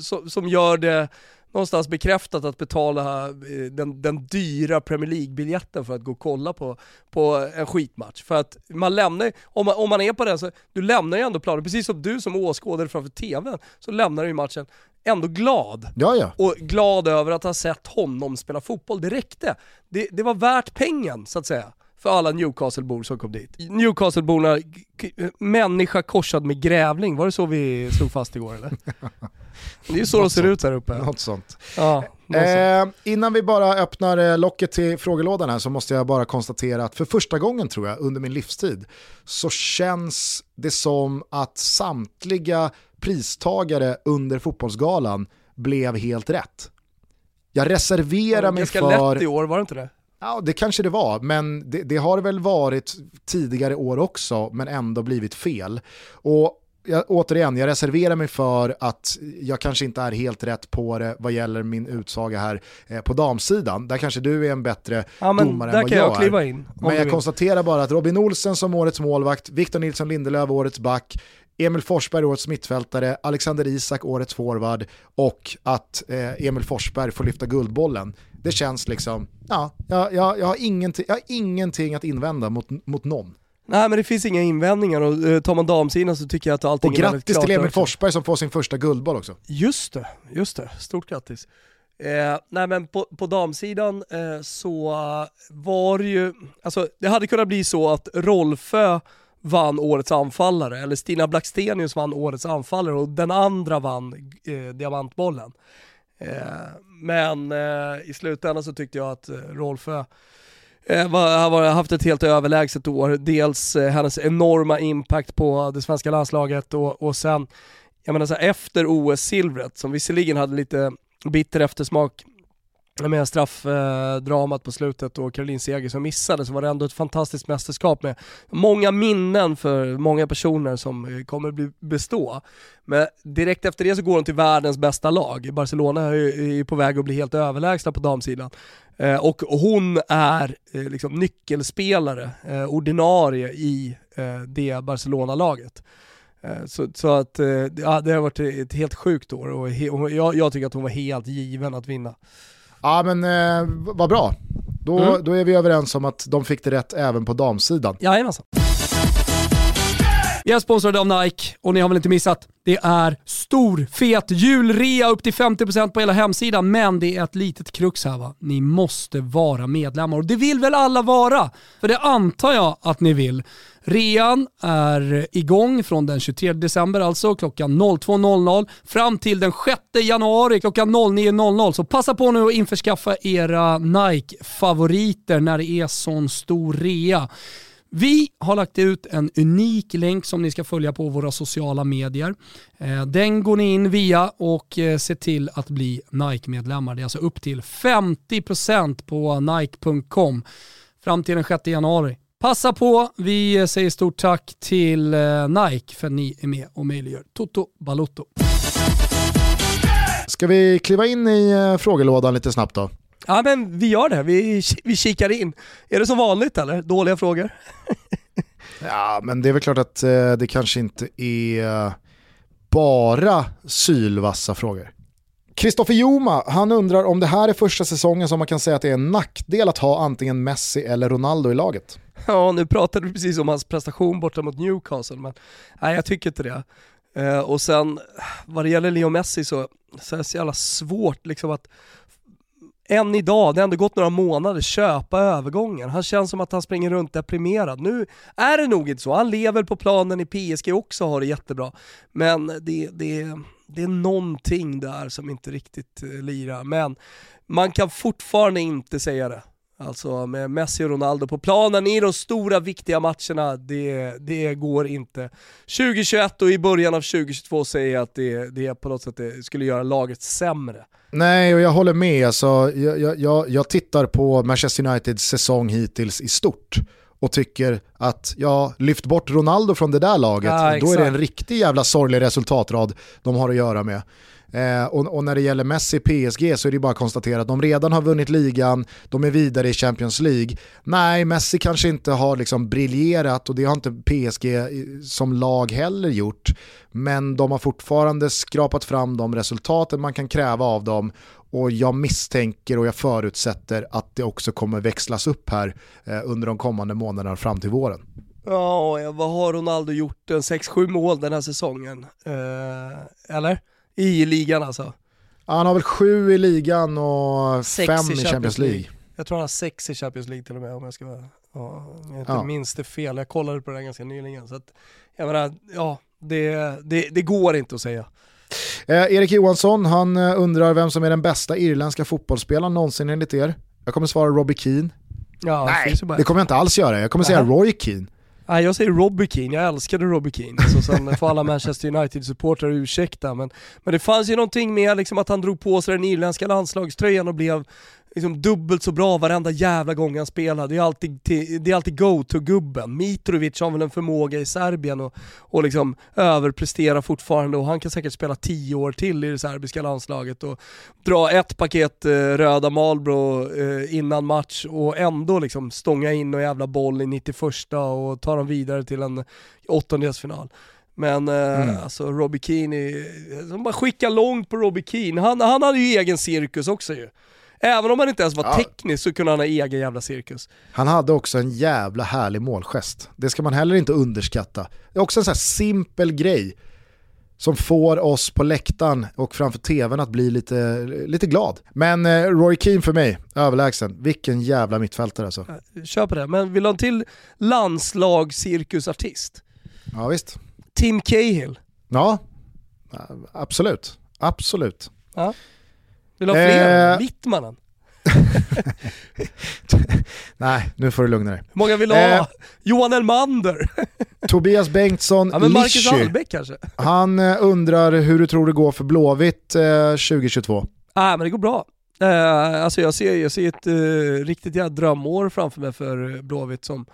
so, som gör det någonstans bekräftat att betala eh, den, den dyra Premier League-biljetten för att gå och kolla på, på en skitmatch. För att man lämnar, om man, om man är på den så, du lämnar ju ändå planen, precis som du som åskådare framför TVn, så lämnar du ju matchen ändå glad. Ja, ja. Och glad över att ha sett honom spela fotboll, det räckte. Det, det var värt pengen så att säga för alla Newcastle-bor som kom dit. Newcastle-borna, människa korsad med grävling, var det så vi slog fast igår eller? Det är ju så de ser ut här uppe. Något sånt. Ja, något eh, innan vi bara öppnar eh, locket till frågelådan här så måste jag bara konstatera att för första gången tror jag under min livstid så känns det som att samtliga pristagare under fotbollsgalan blev helt rätt. Jag reserverar mig för... Ganska lätt i år, var det inte det? Ja, det kanske det var, men det, det har väl varit tidigare år också, men ändå blivit fel. Och jag, återigen, jag reserverar mig för att jag kanske inte är helt rätt på det vad gäller min utsaga här eh, på damsidan. Där kanske du är en bättre ja, domare än vad jag, jag kliva in, Men jag konstaterar bara att Robin Olsen som årets målvakt, Victor Nilsson Lindelöf årets back, Emil Forsberg årets mittfältare, Alexander Isak årets forward och att eh, Emil Forsberg får lyfta guldbollen. Det känns liksom, ja, jag, jag, jag, har, ingenting, jag har ingenting att invända mot, mot någon. Nej men det finns inga invändningar och uh, tar man damsidan så tycker jag att allting och är väldigt klart. Och grattis till Emil Forsberg som får sin första guldboll också. Just det, just det. Stort grattis. Eh, nej men på, på damsidan eh, så var det ju, alltså det hade kunnat bli så att Rolfö vann årets anfallare, eller Stina Blackstenius vann årets anfallare och den andra vann eh, diamantbollen. Eh, men eh, i slutändan så tyckte jag att eh, Rolfö eh, har haft ett helt överlägset år. Dels hennes enorma impact på det svenska landslaget och, och sen jag menar så här, efter OS-silvret, som visserligen hade lite bitter eftersmak med straffdramat på slutet och Caroline Seger som missade så var det ändå ett fantastiskt mästerskap med många minnen för många personer som eh, kommer bli bestå. Men direkt efter det så går de till världens bästa lag. Barcelona är ju på väg att bli helt överlägsna på damsidan. Eh, och hon är eh, liksom nyckelspelare, ordinarie i det Barcelona-laget. Så, så, att ja, det har varit ett helt sjukt år och jag, jag tycker att hon var helt given att vinna. Ja men eh, vad bra. Då, mm. då är vi överens om att de fick det rätt även på damsidan. Jajamensan. Vi är sponsrade av Nike och ni har väl inte missat? Det är stor, fet julrea upp till 50% på hela hemsidan. Men det är ett litet krux här va. Ni måste vara medlemmar och det vill väl alla vara? För det antar jag att ni vill. Rean är igång från den 23 december alltså klockan 02.00 fram till den 6 januari klockan 09.00. Så passa på nu att införskaffa era Nike-favoriter när det är sån stor rea. Vi har lagt ut en unik länk som ni ska följa på våra sociala medier. Eh, den går ni in via och eh, ser till att bli Nike-medlemmar. Det är alltså upp till 50% på nike.com fram till den 6 januari. Passa på, vi eh, säger stort tack till Nike för att ni är med och möjliggör Toto Balotto. Ska vi kliva in i frågelådan lite snabbt då? Ja men vi gör det, vi, vi kikar in. Är det som vanligt eller? Dåliga frågor? ja men det är väl klart att eh, det kanske inte är bara sylvassa frågor. Kristoffer Joma, han undrar om det här är första säsongen som man kan säga att det är en nackdel att ha antingen Messi eller Ronaldo i laget. Ja, nu pratade du precis om hans prestation borta mot Newcastle, men nej jag tycker inte det. Uh, och sen vad det gäller Leo Messi så, så är det så jävla svårt liksom att än idag, det har ändå gått några månader, köpa övergången. Han känns som att han springer runt deprimerad. Nu är det nog inte så, han lever på planen i PSG också och har det jättebra. Men det, det, det är någonting där som inte riktigt eh, lirar. Men man kan fortfarande inte säga det. Alltså med Messi och Ronaldo på planen i de stora viktiga matcherna, det, det går inte. 2021 och i början av 2022 säger jag att det, det på något sätt skulle göra laget sämre. Nej, och jag håller med. Alltså, jag, jag, jag tittar på Manchester Uniteds säsong hittills i stort och tycker att, ja, lyft bort Ronaldo från det där laget, ja, då är det en riktig jävla sorglig resultatrad de har att göra med. Eh, och, och, när det gäller Messi PSG så är det bara att konstatera att de redan har vunnit ligan, de är vidare i Champions League. Nej, Messi kanske inte har liksom briljerat och det har inte PSG eh, som lag heller gjort. Men de har fortfarande skrapat fram de resultaten man kan kräva av dem och jag misstänker och jag förutsätter att det också kommer växlas upp här eh, under de kommande månaderna fram till våren. Ja, vad har Ronaldo gjort? En 6-7 mål den här säsongen? Eh, eller? I ligan alltså? Han har väl sju i ligan och sex fem i Champions, Champions League. League. Jag tror han har sex i Champions League till och med om jag ska vara, ja, jag inte ja. minns det fel. Jag kollade på det ganska nyligen. Så att, jag menar, ja, det, det, det går inte att säga. Eh, Erik Johansson, han eh, undrar vem som är den bästa irländska fotbollsspelaren någonsin enligt er. Jag kommer svara Robbie Keane. Ja, Nej, det kommer jag inte alls göra. Jag kommer säga Roy Keane. Nej jag säger Robbie Keane, jag älskade Robbie Keane. Så sen får alla Manchester United-supportrar ursäkta men, men det fanns ju någonting med liksom att han drog på sig den irländska landslagströjan och blev liksom dubbelt så bra varenda jävla gång han spelar. Det är alltid, det är alltid go-to-gubben. Mitrovic har väl en förmåga i Serbien och, och liksom överprestera fortfarande och han kan säkert spela tio år till i det serbiska landslaget och dra ett paket eh, röda Marlboro eh, innan match och ändå liksom stånga in någon jävla boll i 91 och ta dem vidare till en åttondelsfinal. Men eh, mm. alltså Robbie Keane, som bara skicka långt på Robbie Keane. Han, han hade ju egen cirkus också ju. Även om han inte ens var ja. teknisk så kunde han ha egen jävla cirkus. Han hade också en jävla härlig målgest. Det ska man heller inte underskatta. Det är också en sån här simpel grej som får oss på läktaren och framför tvn att bli lite, lite glad. Men eh, Roy Keane för mig, överlägsen. Vilken jävla mittfältare alltså. Kör på det, men vill du ha en till landslagscirkusartist? Ja visst. Tim Cahill. Ja, absolut. Absolut. Ja. Vill du ha fler? Eh, Wittmannen? Nej, nu får du lugna dig. Hur många vill du Eh. ha? Johan Elmander? Tobias Bengtsson Ja men Marcus Albeck kanske? han eh, undrar hur du tror det går för Blåvitt eh, 2022. Nej men det går bra. Eh, alltså jag ser, jag ser ett eh, riktigt jävla drömår framför mig för eh, Blåvitt som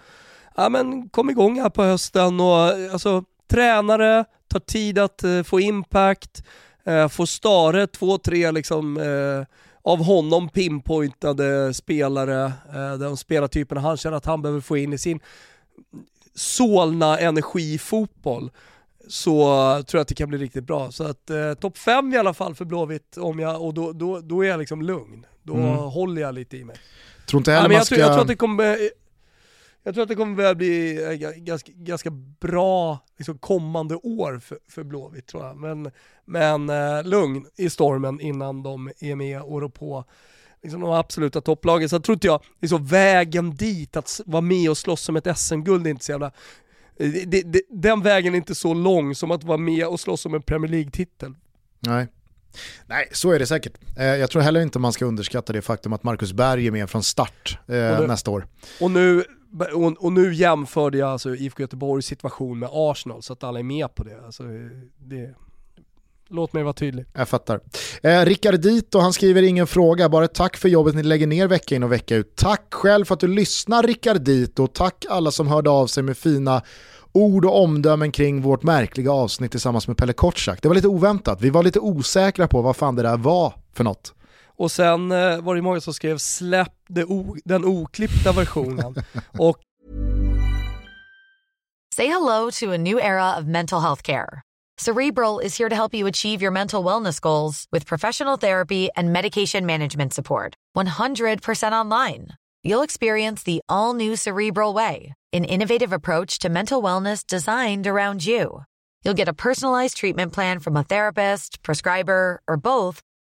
ja, men kom igång här på hösten och eh, alltså tränare, tar tid att eh, få impact, eh, får Stare två, tre liksom eh, av honom pinpointade spelare, eh, de spelartyperna han känner att han behöver få in i sin Solna energifotboll så tror jag att det kan bli riktigt bra. Så att eh, topp fem i alla fall för Blåvitt om jag, och då, då, då är jag liksom lugn. Då Mm. håller jag lite i mig. Tror inte Ja, heller men man jag, ska... tror, jag tror att det kommer jag tror att det kommer börja bli eh, ga- ganska, ganska bra liksom, kommande år för, för Blåvitt tror jag. Men, men eh, lugn i stormen innan de är med och rår på liksom, de absoluta topplagen. Så tror inte jag, liksom, vägen dit, att vara med och slåss om ett SM-guld är inte så jävla det, det, det, den vägen är inte så lång som att vara med och slåss om en Premier League-titel. Nej. Nej, så är det säkert. Eh, jag tror heller inte man ska underskatta det faktum att Marcus Berg är med från start eh, det- nästa år. Och nu, och, och nu jämförde jag alltså IFK Göteborgs situation med Arsenal så att alla är med på det. Alltså, det låt mig vara tydlig. Jag fattar. Eh, Rickard Dito, han skriver ingen fråga, bara tack för jobbet ni lägger ner vecka in och vecka ut. Tack själv för att du lyssnar Rickard Dito, tack alla som hörde av sig med fina ord och omdömen kring vårt märkliga avsnitt tillsammans med Pelle Kortsak. Det var lite oväntat, vi var lite osäkra på vad fan det där var för något. Och sen eh, var det många som skrev släpp den oklippta versionen. och Say hello to a new era of mental health care. Cerebral is here to help you achieve your mental wellness goals with professional therapy and medication management support. 100% online. You'll experience the all new Cerebral Way, an innovative approach to mental wellness designed around you. You'll get a personalized treatment plan from a therapist, prescriber, or both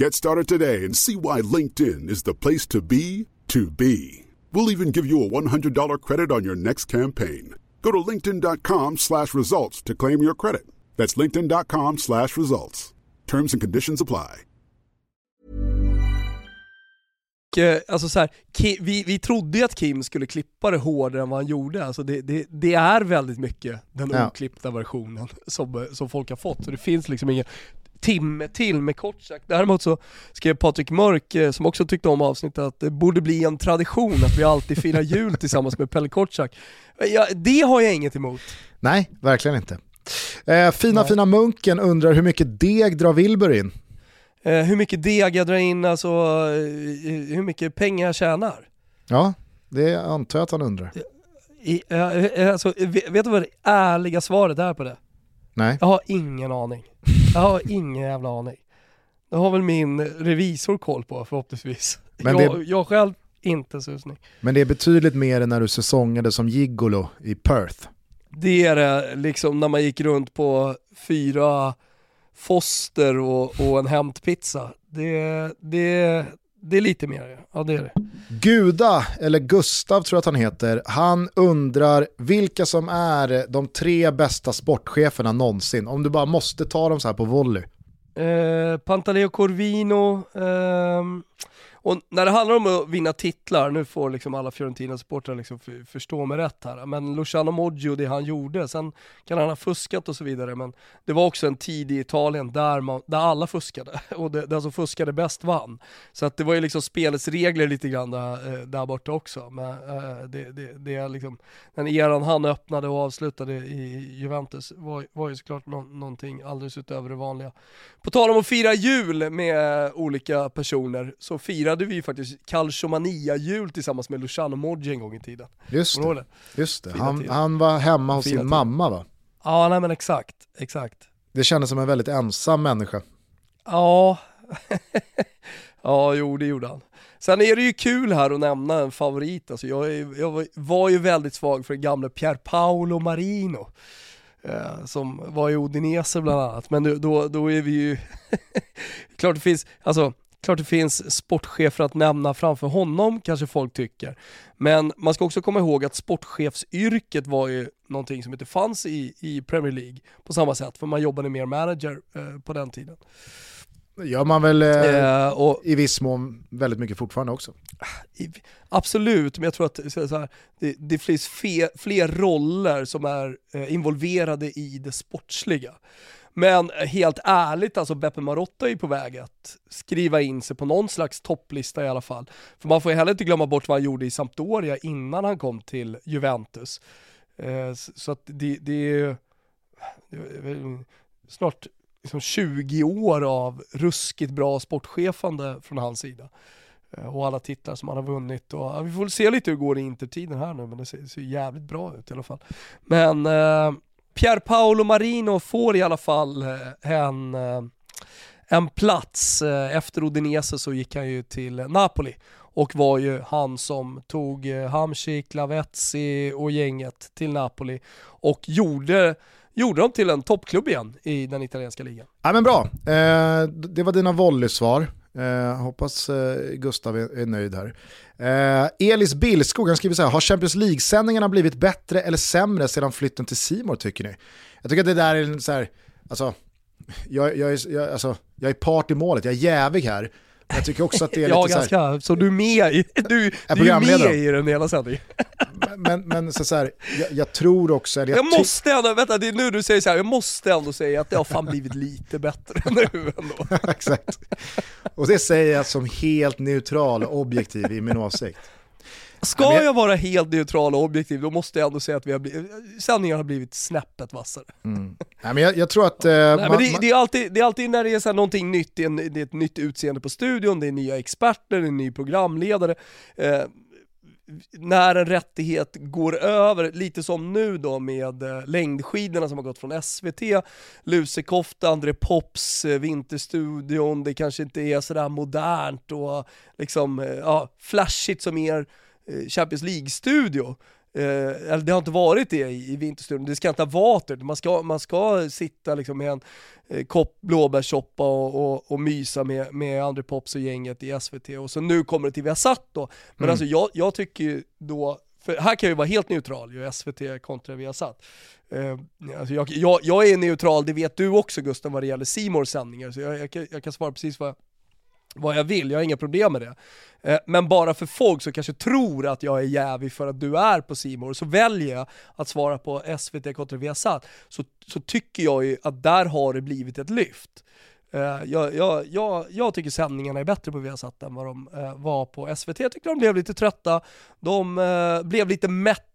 Get started today and see why LinkedIn is the place to be to be. We'll even give you a $100 credit on your next campaign. Go to linkedin.com slash results to claim your credit. That's linkedin.com slash results. Terms and conditions apply. eh, alltså så här, vi, vi trodde ju att Kim skulle klippa det hårdare än vad han gjorde. Alltså det, det, det är väldigt mycket den Ja. oklippta versionen som, eh, som folk har fått. Så det finns liksom ingen timme till med kort sagt. Däremot så skrev Patrik Mörk, eh, som också tyckte om avsnittet, att det borde bli en tradition att vi alltid firar jul tillsammans med Pelle Kortsak. Ja, det har jag inget emot. Nej, verkligen inte. Eh, fina Nej. fina Munken undrar hur mycket deg drar Wilbur in? Eh, hur mycket deg jag drar in, alltså eh, hur mycket pengar jag tjänar. Ja, det antar jag att han undrar. I, eh, eh, alltså, vet vet du vad det ärliga svaret är på det? Nej. Jag har ingen aning. Jag har ingen jävla aning. Det har väl min revisor koll på förhoppningsvis. Men jag, det- jag själv inte susning. Men det är betydligt mer än när du säsongade som gigolo i Perth. Det är det liksom när man gick runt på fyra Foster och, och en hämtpizza. Det, det, det är lite mer, ja det är det. Guda, eller Gustav tror jag att han heter, han undrar vilka som är de tre bästa sportcheferna någonsin. Om du bara måste ta dem så här på volley. Eh, Pantaleo Corvino, ehm, och när det handlar om att vinna titlar, nu får liksom alla Fiorentina-supportrar liksom förstå mig rätt här, men Luciano Moggio, det han gjorde, sen kan han ha fuskat och så vidare, men det var också en tid i Italien där, man, där alla fuskade, och det, den som fuskade bäst vann. Så att det var ju liksom spelets regler lite grann där, eh, där borta också. Men, eh, det, det, det är liksom, den eran han öppnade och avslutade i Juventus var, var ju såklart no någonting alldeles utöver det vanliga. På tal om att fira jul med olika personer, så fira firade vi ju faktiskt Calciomania-jul tillsammans med Luciano Moggi en gång i tiden. Just det, just det. Han, han, var hemma hos Fina sin tid. mamma va? Ja, nej men exakt, exakt. Det kändes som en väldigt ensam människa. Ja, ja jo det gjorde han. Sen är det ju kul här att nämna en favorit, alltså jag, är, jag var ju väldigt svag för den gamle Pier Paolo Marino. Eh, som var i Odinese bland annat, men då, då är vi ju, klart det finns, alltså Klart det finns sportchefer att nämna framför honom, kanske folk tycker. Men man ska också komma ihåg att sportchefsyrket var ju någonting som inte fanns i, i Premier League på samma sätt, för man jobbade mer manager eh, på den tiden. gör man väl eh, eh, och, i viss mån väldigt mycket fortfarande också. I, absolut, men jag tror att så här, det, det finns fe, fler roller som är eh, involverade i det sportsliga. Men helt ärligt, alltså Beppe Marotta är ju på väg att skriva in sig på någon slags topplista i alla fall. För man får ju heller inte glömma bort vad han gjorde i Sampdoria innan han kom till Juventus. Eh, så att det, det är snart liksom 20 år av ruskigt bra sportchefande från hans sida. Eh, och alla titlar som han har vunnit. Och, vi får se lite hur det går i intertiden här nu, men det ser, det ser jävligt bra ut i alla fall. Men eh, Pier Paolo Marino får i alla fall eh, en, eh, en plats. Eh, efter Udinese så gick han ju till Napoli och var ju han som tog Hamsik, Lavezzi och gänget till Napoli och gjorde gjorde dem till en toppklubb igen i den italienska ligan. Ja men bra, eh, det var dina volleysvar. Eh, hoppas eh, Gustav är, är, nöjd här. Eh, Elis Billskog han skriver så här, har Champions League-sändningarna blivit bättre eller sämre sedan flytten till Simor tycker ni? Jag tycker att det där är en så här, alltså, jag, jag, är, jag, alltså, jag är part i målet, jag är jävig här. Jag tycker också att det är ja, lite ganska. Så, här, så du är med i, du, du är med i den hela sändningen. Men, men så, så här, jag, jag, tror också... Jag, jag måste ändå, vänta det är nu du säger så här, jag måste ändå säga att det har fan blivit lite bättre nu ändå. Exakt. Och det säger jag som helt neutral och objektiv i min åsikt. Ska jag... vara helt neutral och objektiv, då måste jag ändå säga att vi har blivit, sändningen har blivit snäppet vassare. Mm. Nej, men jag, jag, tror att... Eh, Nej, man, men det, det, är alltid, det är alltid när det är så här någonting nytt, det är, en, det är ett nytt utseende på studion, det är nya experter, det är en ny programledare. Eh, när en rättighet går över, lite som nu då med eh, längdskidorna som har gått från SVT, lusekofta, André Pops, eh, Vinterstudion, det kanske inte är sådär modernt och liksom, eh, ja, flashigt som er Champions League-studio. Eh, det har inte varit det i, i Vinterstudion, det ska inte ha varit. Man ska, man ska sitta liksom med en eh, kopp blåbärssoppa och, och, och, mysa med, med André Pops och gänget i SVT. Och så nu kommer det till Viasat då. Men mm. alltså jag, jag tycker ju då, för här kan jag ju vara helt neutral, ju SVT kontra Viasat. Uh, alltså jag, jag, jag är neutral, det vet du också Gustav vad det gäller Simors sändningar, så jag, jag, kan, jag kan svara precis vad, vad jag vill, jag har inga problem med det. Eh, men bara för folk som kanske tror att jag är jävig för att du är på Simor så väljer jag att svara på SVT kontra Viasat, så, så tycker jag ju att där har det blivit ett lyft. Eh, jag, jag, jag, jag, tycker sändningarna är bättre på Viasat än vad de eh, var på SVT. Jag tycker de blev lite trötta, de blev lite mätta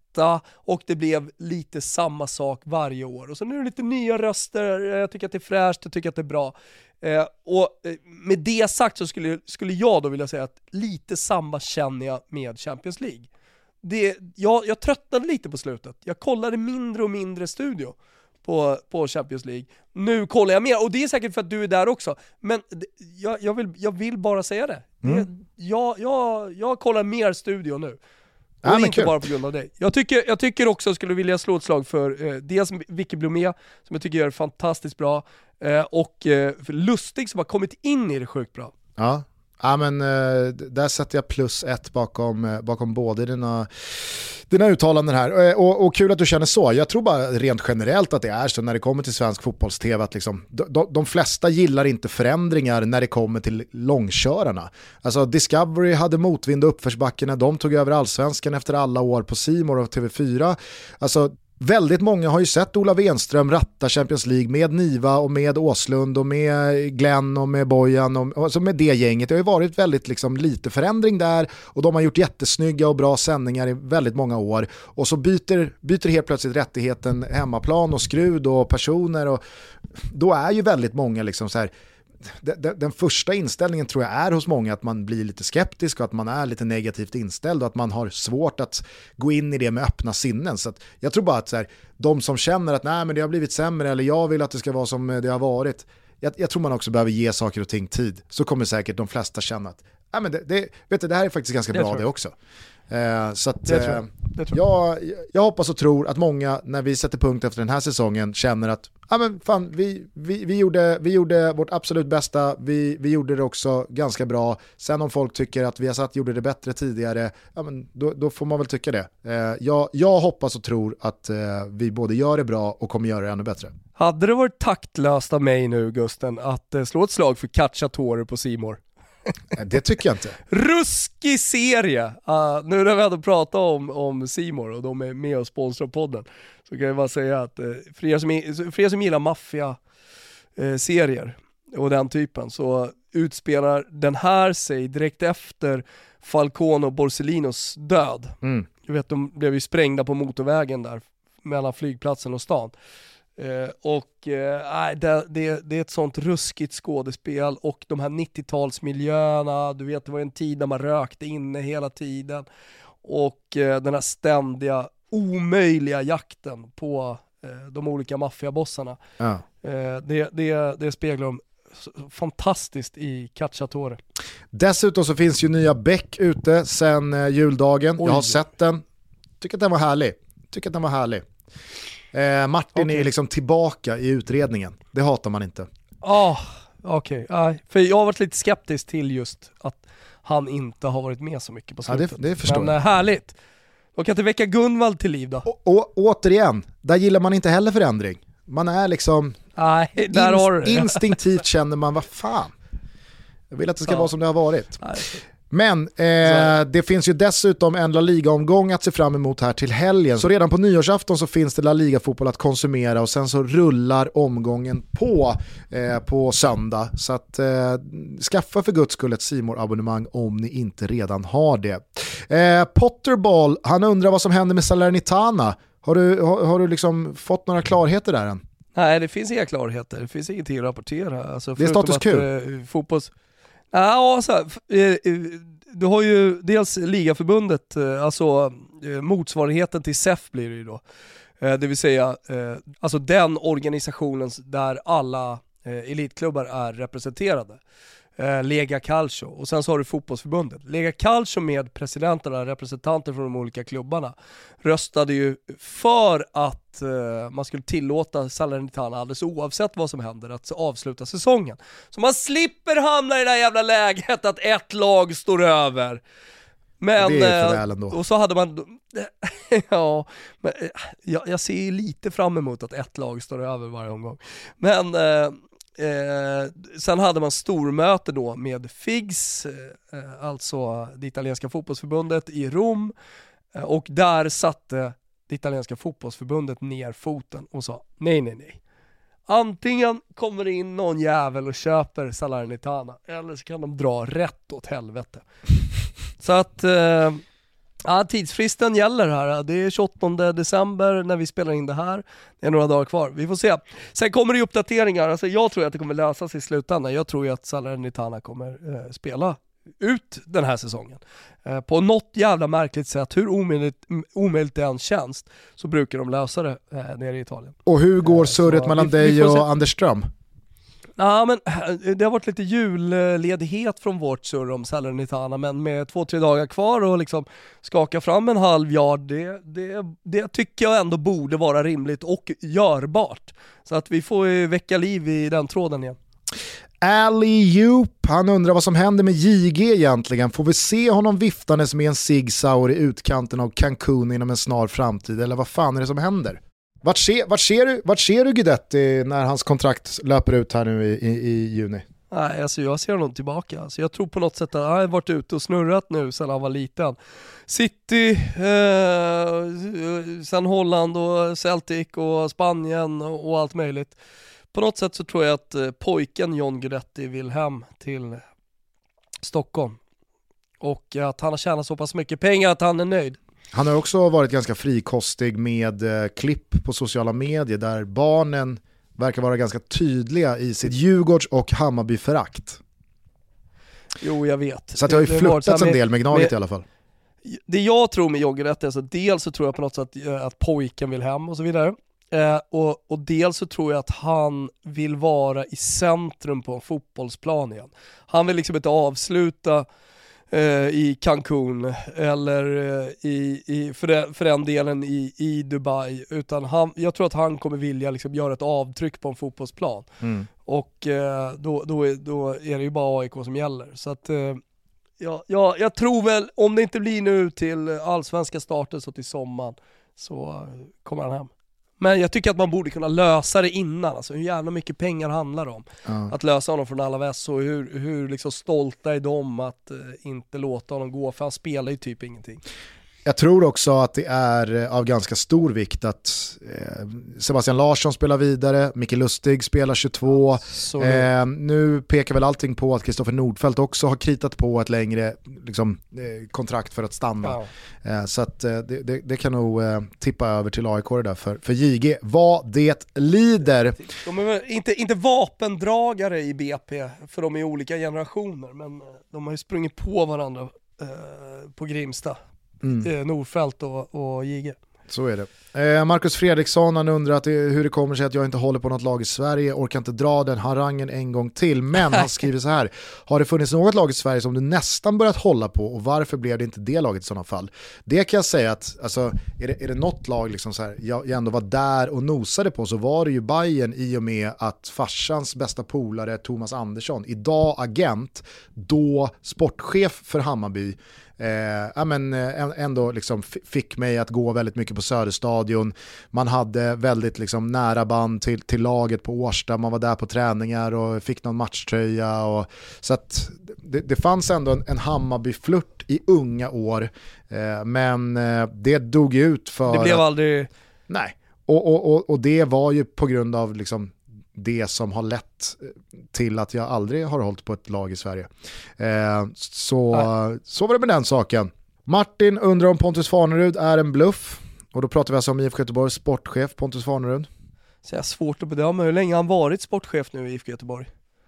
och det blev lite samma sak varje år. Och så nu är det lite nya röster, jag tycker att det är fräscht, jag tycker att det är bra. Eh, och eh, med det sagt så skulle, skulle jag då vilja säga att lite samma känner jag med Champions League. Det, jag, jag tröttnade lite på slutet, jag kollade mindre och mindre studio på, på Champions League. Nu kollar jag mer, och det är säkert för att du är där också, men jag, jag, vill, jag vill bara säga det. Mm. det jag, jag, jag kollar mer studio nu. Och ja, inte kul. bara på grund av dig. Jag tycker, jag tycker också, skulle vilja slå ett slag för eh, dels Vicky Blomé, som jag tycker gör fantastiskt bra, eh, och eh, Lustig som har kommit in i det sjukt bra. Ja, Ja men eh, där sätter jag plus ett bakom, eh, bakom både dina, dina uttalanden här. Eh, och, och, kul att du känner så. Jag tror bara rent generellt att det är så när det kommer till svensk fotbolls-tv att liksom, de, de, flesta gillar inte förändringar när det kommer till långkörarna. Alltså Discovery hade motvind och uppförsbacke när de tog över allsvenskan efter alla år på Simor och TV4. Alltså Väldigt många har ju sett Ola Wenström ratta Champions League med Niva och med Åslund och med Glenn och med Bojan och alltså med det gänget. Det har ju varit väldigt liksom, lite förändring där och de har gjort jättesnygga och bra sändningar i väldigt många år. Och så byter, byter helt plötsligt rättigheten hemmaplan och skrud och personer och då är ju väldigt många liksom så här den, första inställningen tror jag är hos många att man blir lite skeptisk och att man är lite negativt inställd och att man har svårt att gå in i det med öppna sinnen. Så jag tror bara att så här, de som känner att Nej, men det har blivit sämre eller jag vill att det ska vara som det har varit, jag, jag tror man också behöver ge saker och ting tid. Så kommer säkert de flesta känna att Nej, men det, det, vet du, det här är faktiskt ganska det bra det också. Eh, så att, tror jag. Eh, jag. jag. Jag, hoppas och tror att många, när vi sätter punkt efter den här säsongen, känner att ja, men fan, vi, vi, vi, gjorde, vi gjorde vårt absolut bästa, vi, vi gjorde det också ganska bra. Sen om folk tycker att vi har satt gjorde det bättre tidigare, ja, men då, då får man väl tycka det. Eh, jag, jag hoppas och tror att eh, vi både gör det bra och kommer göra det ännu bättre. Hade det varit taktlöst av mig nu Gusten att eh, slå ett slag för Cacciatore på Simor? Det tycker jag inte. Ruskig serie! Uh, nu när vi hade pratat om, om Simor och de är med och sponsrar podden, så kan jag bara säga att uh, för, er som, för er som gillar maffia-serier uh, och den typen, så utspelar den här sig direkt efter Falcone och Borsellinos död. Mm. Du vet, de blev ju sprängda på motorvägen där, mellan flygplatsen och stan. Eh, och eh, det, det, det, är ett sånt ruskigt skådespel och de här 90-talsmiljöerna, du vet det var en tid när man rökte inne hela tiden. Och eh, den här ständiga, omöjliga jakten på eh, de olika maffiabossarna. Ja. Eh, det, det, det speglar de fantastiskt i Cacciatore. Dessutom så finns ju nya Beck ute sen juldagen. Oj. Jag har sett den, tycker att den var härlig. Tycker att den var härlig. Eh, Martin okay. är liksom tillbaka i utredningen, det hatar man inte. Oh, Okej, okay. för jag har varit lite skeptisk till just att han inte har varit med så mycket på slutet. Ja, det, det förstår Men jag. Eh, härligt. Och kan inte väcka Gunvald till liv då? Och, och, återigen, där gillar man inte heller förändring. Man är liksom, Nej, där inst, har du instinktivt känner man, vad fan, jag vill att det ska ja. vara som det har varit. Nej. Men eh, det finns ju dessutom en La Liga-omgång att se fram emot här till helgen. Så redan på nyårsafton så finns det La Liga-fotboll att konsumera och sen så rullar omgången på eh, på söndag. Så att eh, skaffa för guds skull ett simor abonnemang om ni inte redan har det. Eh, Potterball, han undrar vad som händer med Salernitana. Har du, har, har du liksom fått några klarheter där än? Nej, det finns inga klarheter. Det finns ingenting att rapportera. Alltså, det är status quo? Eh, fotbolls Ja, så här, eh, eh, du har ju dels ligaförbundet, eh, alltså motsvarigheten till SEF blir det ju då. Det vill säga, alltså den organisationen där alla elitklubbar är representerade eh, Lega Calcio och sen så har du fotbollsförbundet. Lega Calcio med presidenterna, representanter från de olika klubbarna, röstade ju för att eh, man skulle tillåta Salernitana alldeles oavsett vad som händer att avsluta säsongen. Så man slipper hamna i det där jävla läget att ett lag står över. Men, det är för eh, väl ändå. Och så hade man, ja, men, eh, jag, jag ser lite fram emot att ett lag står över varje omgång. Men eh, Eh, sen hade man stormöte då med FIGS, eh, alltså det italienska fotbollsförbundet i Rom eh, och där satte det italienska fotbollsförbundet ner foten och sa nej, nej, nej. Antingen kommer det in någon jävel och köper Salernitana eller så kan de dra rätt åt helvete. Så att eh, Ja, tidsfristen gäller här. Det är 28 december när vi spelar in det här. Det är några dagar kvar. Vi får se. Sen kommer det uppdateringar. Alltså, jag tror att det kommer lösa sig i slutändan. Jag tror ju att Salernitana kommer eh, spela ut den här säsongen. Eh, på något jävla märkligt sätt, hur omöjligt, omöjligt det än känns, så brukar de lösa det eh, nere i Italien. Och hur går eh, surret mellan vi, dig vi och Anders Ström? Ja, men eh, det har varit lite julledighet från vårt surr om Salernitana, men med två, tre dagar kvar och liksom skaka fram en halv yard, det, det, det tycker jag ändå borde vara rimligt och görbart. Så att vi får väcka liv i den tråden igen. Ali Joop, han undrar vad som händer med JG egentligen. Får vi se honom viftandes med en Sig Sauer i utkanten av Cancun inom en snar framtid eller vad fan är det som händer? Vart ser, vart ser, du, vart ser du Guidetti när hans kontrakt löper ut här nu i, i, i juni? Nej, alltså jag ser honom tillbaka. Alltså jag tror på något sätt att han har varit ute och snurrat nu sedan han var liten. City, eh, sen Holland och Celtic och Spanien och allt möjligt. På något sätt så tror jag att eh, pojken John Guidetti vill hem till Stockholm. Och att han har tjänat så pass mycket pengar att han är nöjd. Han har också varit ganska frikostig med eh, klipp på sociala medier där barnen verkar vara ganska tydliga i sitt Djurgårds och Hammarby-förakt. Jo, jag vet. Så att det har ju flörtats en del med Gnaget i alla fall. Det jag tror med John Guidetti, alltså dels så tror jag på något sätt eh, att pojken vill hem och så vidare. Eh, och, och dels så tror jag att han vill vara i centrum på en fotbollsplan igen. Han vill liksom inte avsluta eh, i Cancun eller eh, i, i, för, den, för den delen i, i Dubai. Utan han, jag tror att han kommer vilja liksom göra ett avtryck på en fotbollsplan. Mm. Och eh, då, då, då är det ju bara AIK som gäller. Så att, ja, ja, jag tror väl, om det inte blir nu till allsvenska starten så till sommaren, så kommer han hem. Men jag tycker att man borde kunna lösa det innan, alltså hur jävla mycket pengar handlar det om? Ja. Att lösa honom från Alaves och hur, hur liksom stolta är de att eh, inte låta honom gå, för han spelar ju typ ingenting. Jag tror också att det är eh, av ganska stor vikt att eh, Sebastian Larsson spelar vidare, Micke Lustig spelar 22. Så Eh, nu pekar väl allting på att Kristoffer Nordfeldt också har kritat på ett längre liksom, eh, kontrakt för att stanna. ja. Eh, så att, det, det, det kan nog tippa över till AIK det där för, för JG. Vad det lider. De är inte, inte vapendragare i BP, för de är olika generationer, men de har ju sprungit på varandra eh, på Grimsta. Mm. Eh, Nordfält och, och Jigge. Så är det. Eh, Marcus Fredriksson han undrar hur det kommer sig att jag inte håller på något lag i Sverige, orkar inte dra den harangen en gång till. Men han skriver så här, har det funnits något lag i Sverige som du nästan börjat hålla på och varför blev det inte det laget i sådana fall? Det kan jag säga att, alltså, är, det, är det något lag liksom så här, jag, jag ändå var där och nosade på så var det ju Bayern i och med att farsans bästa polare Thomas Andersson, idag agent, då sportchef för Hammarby, eh, ja, men, eh, ändå liksom fick mig att gå väldigt mycket på Söderstadion. Man hade väldigt liksom, nära band till, till laget på Årsta, man var där på träningar och fick någon matchtröja. Och, så att det, det fanns ändå en, en Hammarby-flört i unga år, eh, men eh, det dog ju ut för... Det blev att- aldrig... Nej, och, och, och, och det var ju på grund av liksom det som har lett eh, till att jag aldrig har hållit på ett lag i Sverige. Eh, så, så var det med den saken. Martin undrar om Pontus Farnerud är en bluff. Och då pratar vi alltså om IFK Göteborgs sportchef Pontus Farnerud. Så jag svårt att bedöma, hur länge har han varit sportchef nu i IFK Göteborg?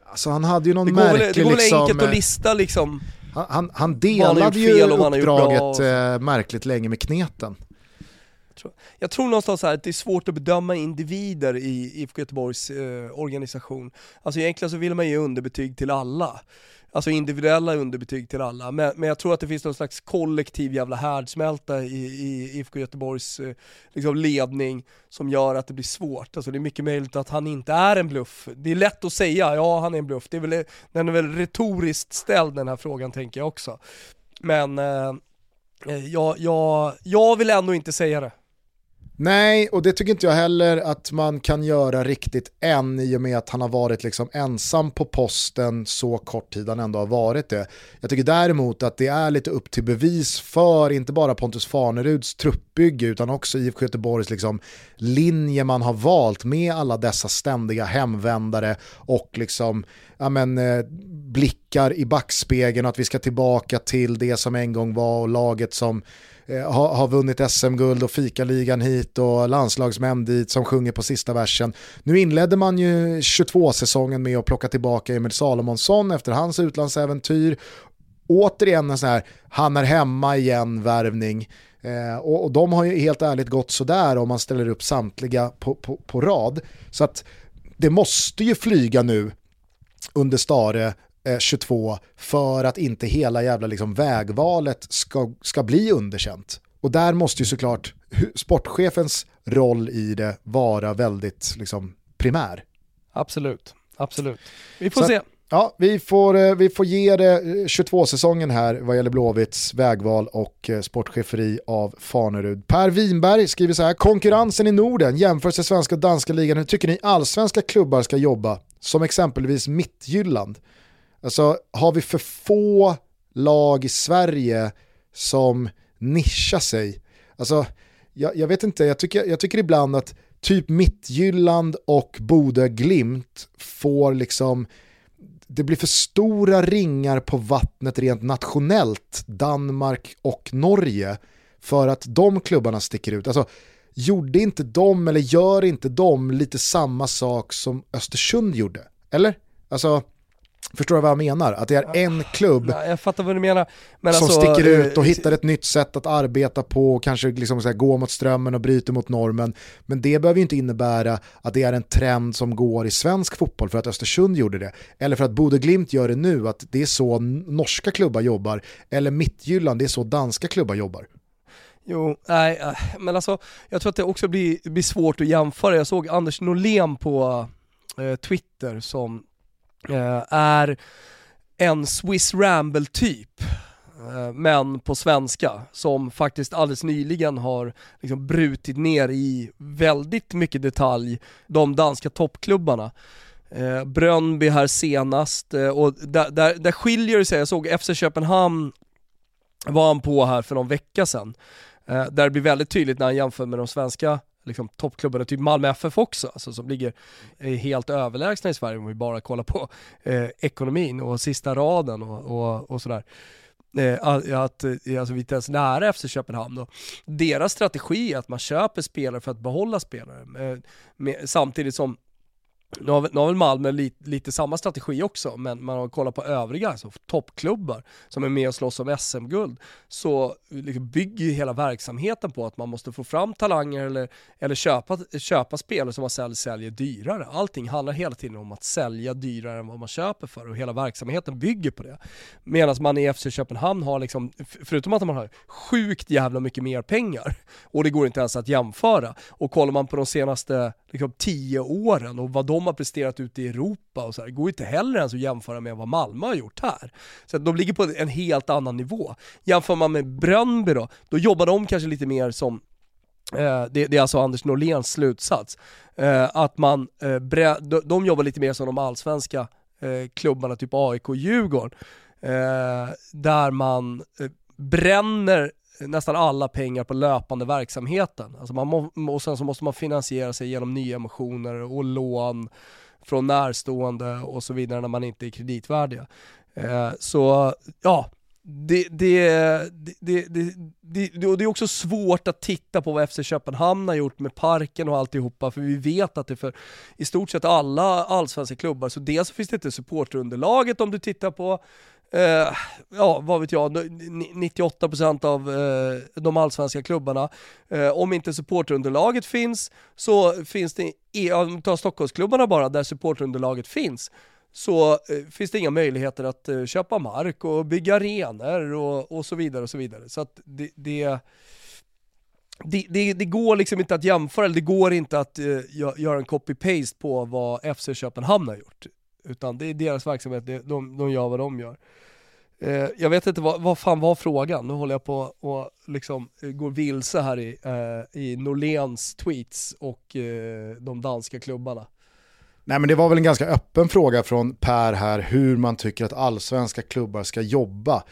Alltså han hade ju någon Det går väl, det märklig går väl liksom, enkelt att eh, lista liksom. han, han, delade ju han bra uppdraget eh, märkligt länge med kneten. Jag tror någonstans här att det är svårt att bedöma individer i IFK Göteborgs eh, organisation. Alltså egentligen så vill man ge underbetyg till alla. Alltså individuella underbetyg till alla. Men, men jag tror att det finns någon slags kollektiv jävla härdsmälta i, i IFK Göteborgs eh, liksom ledning som gör att det blir svårt. Alltså det är mycket möjligt att han inte är en bluff. Det är lätt att säga, ja han är en bluff. Det är väl, den är väl retoriskt ställd den här frågan tänker jag också. Men eh, eh jag, jag, jag vill ändå inte säga det. Nej, och det tycker inte jag heller att man kan göra riktigt än i och med att han har varit liksom ensam på posten så kort tid han ändå har varit det. Jag tycker däremot att det är lite upp till bevis för inte bara Pontus Farneruds truppbygge utan också IFK Göteborgs liksom linje man har valt med alla dessa ständiga hemvändare och liksom ja men, eh, blickar i backspegeln och att vi ska tillbaka till det som en gång var och laget som eh, har, har vunnit SM-guld och fikaligan hit och landslagsmän dit som sjunger på sista versen. Nu inledde man ju 22-säsongen med att plocka tillbaka Emil Salomonsson efter hans utlandsäventyr. Återigen en sån här, han är hemma igen-värvning. Eh, och, och de har ju helt ärligt gått sådär om man ställer upp samtliga på, på, på rad. Så att det måste ju flyga nu under Stare eh, 22 för att inte hela jävla liksom vägvalet ska, ska bli underkänt. Och där måste ju såklart sportchefens roll i det vara väldigt liksom, primär. Absolut, absolut. Vi får Så- se. Ja, vi får, eh, vi får ge det 22-säsongen här vad gäller Blåvitts vägval och eh, sportcheferi av Fanerud. Per Winberg skriver så här, konkurrensen i Norden jämförs med svenska och danska ligan. Hur tycker ni allsvenska klubbar ska jobba? Som exempelvis Mittjylland. Alltså har vi för få lag i Sverige som nischar sig? Alltså, jag, jag vet inte, jag tycker, jag tycker ibland att typ Mittjylland och Bodö Glimt får liksom det blir för stora ringar på vattnet rent nationellt, Danmark och Norge, för att de klubbarna sticker ut. Alltså, gjorde inte de, eller gör inte de lite samma sak som Östersund gjorde? Eller? Alltså, Förstår du vad jag menar? Att det är en klubb menar. Men som alltså, sticker ut och eh, hittar ett nytt sätt att arbeta på och kanske liksom så gå mot strömmen och bryter mot normen. Men det behöver ju inte innebära att det är en trend som går i svensk fotboll för att Östersund gjorde det. Eller för att Bode Glimt gör det nu, att det är så norska klubbar jobbar. Eller Mittjylland, det är så danska klubbar jobbar. Jo, nej, eh, men alltså jag tror att det också blir, blir svårt att jämföra. Jag såg Anders Norlén på eh, Twitter som Eh, är en Swiss Ramble-typ, eh, men på svenska, som faktiskt alldeles nyligen har liksom brutit ner i väldigt mycket detalj de danska toppklubbarna. Eh, Brönby här senast, eh, och där, där, där skiljer det sig, jag såg FC Köpenhamn var han på här för någon vecka sedan. Eh, där det blir väldigt tydligt när han jämför med de svenska liksom, toppklubbarna, typ Malmö FF också, alltså, som ligger eh, helt överlägsna i Sverige om vi bara kollar på eh, ekonomin och sista raden och, och, och sådär. Eh, att, eh, alltså vi är inte ens nära FC Köpenhamn då. Deras strategi är att man köper spelare för att behålla spelare. Eh, med, samtidigt som nu har, nu har väl Malmö lite, lite samma strategi också, men man har kollat på övriga alltså toppklubbar som är med och slåss om SM-guld, så liksom bygger ju hela verksamheten på att man måste få fram talanger eller, eller köpa, köpa spelare som man säljer, säljer dyrare. Allting handlar hela tiden om att sälja dyrare än vad man köper för och hela verksamheten bygger på det. Medan man i FC Köpenhamn har, liksom, förutom att man har sjukt jävla mycket mer pengar, och det går inte ens att jämföra, och kollar man på de senaste liksom, tio åren och vad de har presterat ute i Europa och så här, det går inte heller ens att jämföra med vad Malmö har gjort här. Så de ligger på en helt annan nivå. Jämför man med Brönnby då, då jobbar de kanske lite mer som eh, det, det, är alltså Anders Norléns slutsats. Eh, att man, eh, bre, de, de, jobbar lite mer som de allsvenska eh, klubbarna, typ AIK och Djurgården. Eh, där man eh, bränner nästan alla pengar på löpande verksamheten. Alltså man må, och sen så måste man finansiera sig genom nyemissioner och lån från närstående och så vidare när man inte är kreditvärdiga. Eh, så ja, det, det, det, det, och det är också svårt att titta på vad FC Köpenhamn har gjort med parken och alltihopa, för vi vet att det för i stort sett alla allsvenska klubbar, så dels finns det inte supporterunderlaget om du tittar på eh, ja vad vet jag, 98% av eh, de allsvenska klubbarna. Eh, om inte supporterunderlaget finns så finns det, om tar Stockholmsklubbarna bara, där supporterunderlaget finns, så eh, finns det inga möjligheter att eh, köpa mark och bygga arenor och, och så vidare och så vidare. Så att det, det det, det, det, går liksom inte att jämföra, eller det går inte att uh, göra en copy-paste på vad FC Köpenhamn har gjort. Utan det är deras verksamhet, de, de gör vad de gör. Eh, jag vet inte, vad, vad fan var frågan? Nu håller jag på och liksom eh, går vilse här i, eh, i Norléns tweets och eh, de danska klubbarna. Nej men det var väl en ganska öppen fråga från Per här, hur man tycker att allsvenska klubbar ska jobba.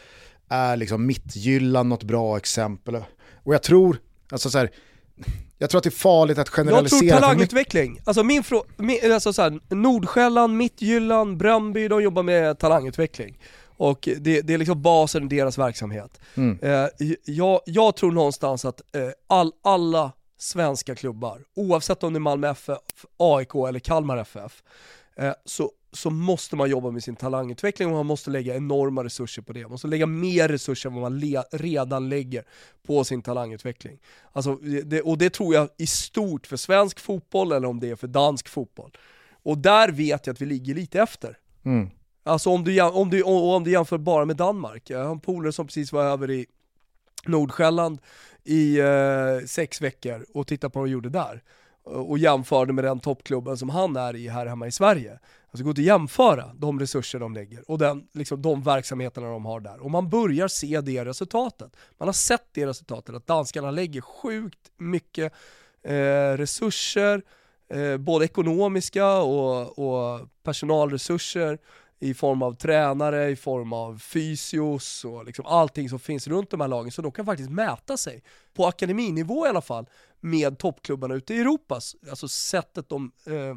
Är liksom Mittjylland något bra exempel? Och jag tror, alltså så här, jag tror att det är farligt att generalisera. Jag tror talangutveckling. Alltså min fråga, alltså så här, Nordsjälland, Mittjylland, Bröndby, de jobbar med talangutveckling. Och det, det är liksom basen i deras verksamhet. Mm. Eh, jag, jag, tror någonstans att eh, all, alla svenska klubbar, oavsett om det är Malmö FF, AIK eller Kalmar FF, eh, så, så måste man jobba med sin talangutveckling och man måste lägga enorma resurser på det. Man måste lägga mer resurser än vad man redan lägger på sin talangutveckling. Alltså, det, och det tror jag i stort för svensk fotboll eller om det är för dansk fotboll. Och där vet jag att vi ligger lite efter. Mm. Alltså om du, om, du, om du jämför bara med Danmark. Jag har en polare som precis var över i Nordsjälland i eh, sex veckor och tittade på vad de gjorde där och jämför det med den toppklubben som han är i här hemma i Sverige. Alltså gå inte att jämföra de resurser de lägger och den, liksom, de verksamheterna de har där. Och man börjar se det resultatet. Man har sett det resultatet, att danskarna lägger sjukt mycket eh, resurser, eh, både ekonomiska och, och personalresurser i form av tränare, i form av fysios och liksom allting som finns runt de här lagen. Så de kan faktiskt mäta sig, på akademinivå i alla fall, med toppklubbarna ute i Europa. Alltså sättet de, eh,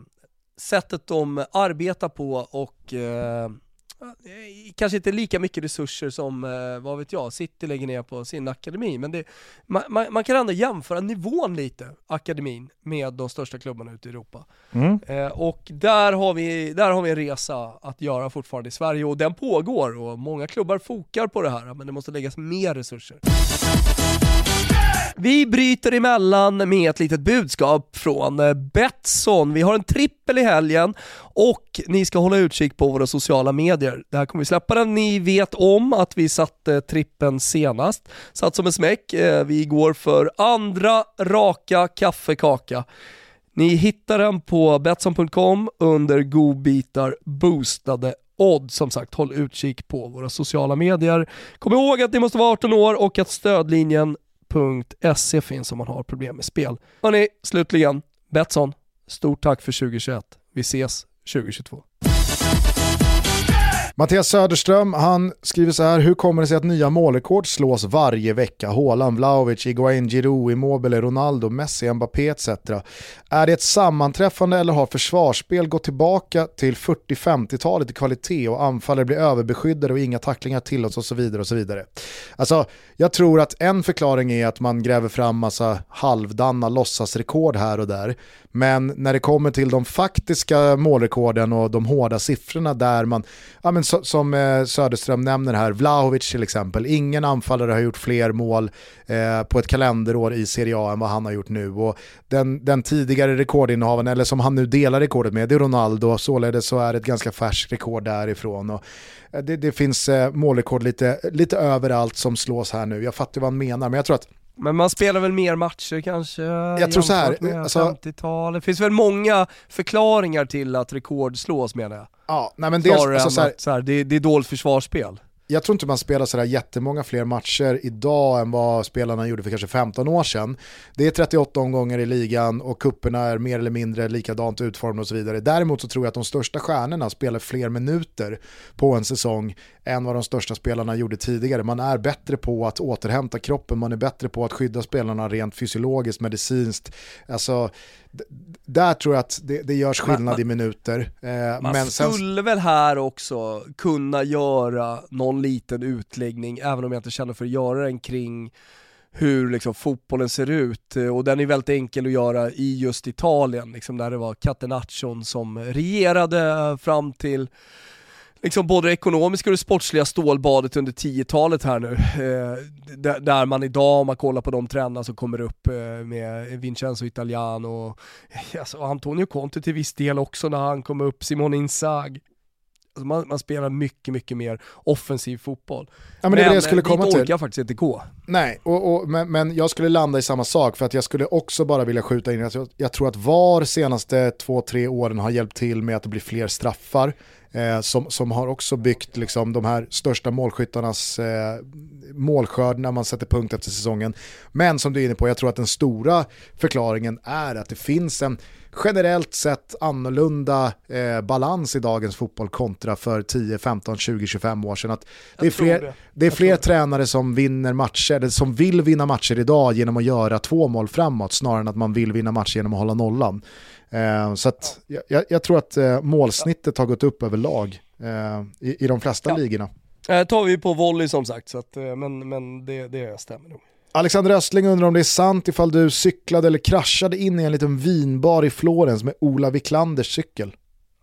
sättet de arbetar på och eh, kanske inte lika mycket resurser som, eh, vad vet jag, City lägger ner på sin akademi. Men det, man, man, man, kan ändå jämföra nivån lite, akademin, med de största klubbarna ute i Europa. Mm. Eh, och där har, vi, där har vi en resa att göra fortfarande i Sverige och den pågår och många klubbar fokar på det här, men det måste läggas mer resurser. Vi bryter emellan med ett litet budskap från eh, Betsson. Vi har en trippel i helgen och ni ska hålla utkik på våra sociala medier. Det här kommer vi släppa den. Ni vet om att vi satte trippen senast. Satt som en smäck. Eh, vi går för andra raka kaffekaka. Ni hittar den på Betsson.com under godbitar boostade odds. Som sagt, håll utkik på våra sociala medier. Kom ihåg att ni måste vara 18 år och att stödlinjen Betsson.se finns om man har problem med spel. Hörni, slutligen, Betsson, stort tack för 2021. Vi ses 2022. Mattias Söderström, han skriver så här, hur kommer det sig att nya målrekord slås varje vecka? Haaland, Vlahovic, Iguain, Giroud, Immobile, Ronaldo, Messi, Mbappé etc. Är det ett sammanträffande eller har försvarsspel gått tillbaka till 40-50-talet i kvalitet och anfallare blir överbeskyddade och inga tacklingar tillåts och så vidare och så vidare. Alltså, jag tror att en förklaring är att man gräver fram massa halvdanna låtsasrekord här och där. Men när det kommer till de faktiska målrekorden och de hårda siffrorna där man, ja men så, som eh, Söderström nämner här, Vlahovic till exempel, ingen anfallare har gjort fler mål eh, på ett kalenderår i Serie A än vad han har gjort nu. Och den, den tidigare rekordinnehavaren, eller som han nu delar rekordet med, det är Ronaldo, således så är det ett ganska färskt rekord därifrån. Och eh, det, det finns eh, målrekord lite, lite överallt som slås här nu, jag fattar vad han menar, men jag tror att men man spelar väl mer matcher kanske? Jag tror så här, alltså, 50-tal. Det finns väl många förklaringar till att rekord slås menar jag. Ja, nej men dels, alltså, så här, så här, det, det är dåligt försvarsspel jag tror inte man spelar sådär jättemånga fler matcher idag än vad spelarna gjorde för kanske 15 år sedan. Det är 38 omgångar i ligan och kupperna är mer eller mindre likadant utformade och så vidare. Däremot så tror jag att de största stjärnorna spelar fler minuter på en säsong än vad de största spelarna gjorde tidigare. Man är bättre på att återhämta kroppen, man är bättre på att skydda spelarna rent fysiologiskt, medicinskt. Alltså, där tror jag att det, det görs skillnad man, i minuter. Eh, man men skulle sen... väl här också kunna göra någon liten utläggning, även om jag inte känner för att göra den kring hur liksom, fotbollen ser ut. Och den är väldigt enkel att göra i just Italien, liksom, där det var Catenaccion som regerade fram till liksom både det ekonomiska och det sportsliga stålbadet under 10-talet här nu. Eh, där, man idag, om man kollar på de trenderna som kommer upp eh, med Vincenzo Italiano, alltså Antonio Conte till viss del också när han kom upp, Simone Inzaghi. Alltså man, man, spelar mycket, mycket mer offensiv fotboll. Ja, men, men det, jag skulle komma dit orkar till. faktiskt inte gå. Nej, och, och, men, men, jag skulle landa i samma sak för att jag skulle också bara vilja skjuta in att jag, jag tror att VAR senaste två, tre åren har hjälpt till med att det blir fler straffar eh, som, som har också byggt liksom, de här största målskyttarnas eh, målskörd när man sätter punkt efter säsongen. Men som du är inne på, jag tror att den stora förklaringen är att det finns en generellt sett annorlunda eh, balans i dagens fotboll kontra för 10, 15, 20, 25 år sedan. Att det är fler, det. det är fler tränare som vinner matcher, eller som vill vinna matcher idag genom att göra två mål framåt snarare än att man vill vinna matcher genom att hålla nollan. Eh, så att, jag, jag, tror att eh, målsnittet har gått upp överlag eh, i, i de flesta ja. ligorna. Eh, tar vi på volley som sagt, så att, men, men det, det stämmer nog. Alexander Östling undrar om det är sant ifall du cyklade eller kraschade in i en liten vinbar i Florens med Ola Wiklanders cykel.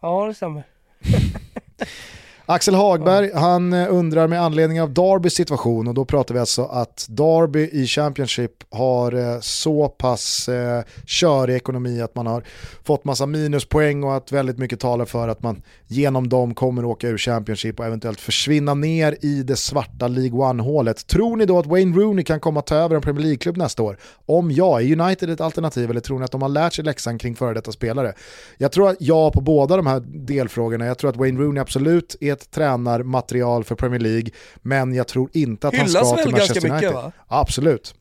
Ja, det stämmer. Axel Hagberg, han eh, undrar med anledning av Darbys situation och då pratar vi alltså att Darby i Championship har eh, så pass eh, körig ekonomi att man har fått massa minuspoäng och att väldigt mycket talar för att man genom dem kommer åka ur Championship och eventuellt försvinna ner i det svarta League One-hålet. Tror ni då att Wayne Rooney kan komma ta över en Premier League-klubb nästa år? Om ja, är United ett alternativ eller tror ni att de har lärt sig läxan kring före detta spelare? Jag tror att ja på båda de här delfrågorna. Jag tror att Wayne Rooney absolut är ett tränarmaterial för Premier League, men jag tror inte att Hyllas han ska till Manchester United. mycket? Absolut.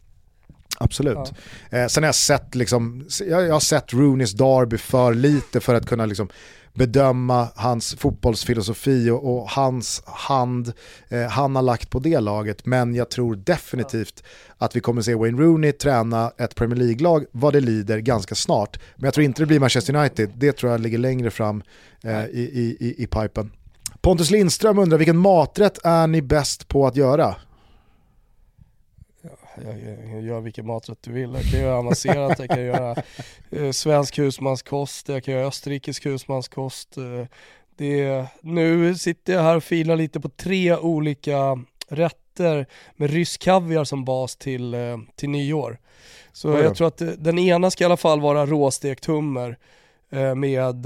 Absolut. Eh, sen har jag sett, liksom, jag, jag har sett Rooneys Derby för lite för att kunna liksom, bedöma hans fotbollsfilosofi och, och hans hand eh, han har lagt på det laget. Men jag tror definitivt att vi kommer se Wayne Rooney träna ett Premier League-lag vad det lider ganska snart. Men jag tror inte det blir Manchester United, det tror jag ligger längre fram eh, i, i, i, i pipen. Pontus Lindström undrar vilken maträtt är ni bäst på att göra? Jag, gör vilken maträtt du vill. Jag kan göra avancerat, jag kan göra eh, svensk husmanskost, jag kan göra österrikisk husmanskost. Eh, det, nu sitter jag här och filar lite på tre olika rätter med rysk kaviar som bas till, eh, till nyår. Så jag tror att den ena ska i alla fall vara råstekt hummer med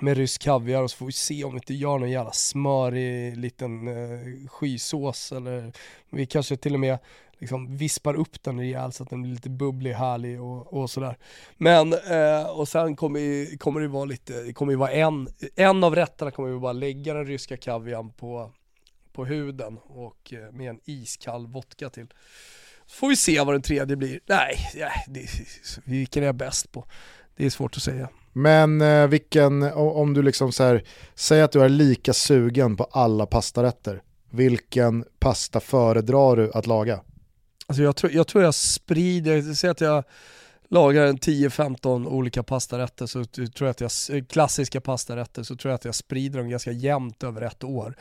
med rysk kaviar och så får vi se om vi inte gör någon jävla smörig liten eh, skysås eller vi kanske till och med liksom vispar upp den rejält så att den blir lite bubblig, härlig och, och sådär. Men, eh, och sen kommer, ju- kommer det vara lite, det kommer ju vara en, en av rätterna kommer vi bara lägga den ryska kaviarn på, på huden och eh, med en iskall vodka till. Så får vi se vad den tredje blir. Nej, nej det, vilken är jag bäst på? Det är svårt att säga. Men eh, vilken, om du liksom så här, säg att du är lika sugen på alla pastarätter, vilken pasta föredrar du att laga? Alltså jag, tror, jag tror jag sprider, säg att jag lagar en 10-15 olika pastarätter, så tror jag att jag, klassiska pastarätter, så tror jag att jag sprider dem ganska jämnt över ett år.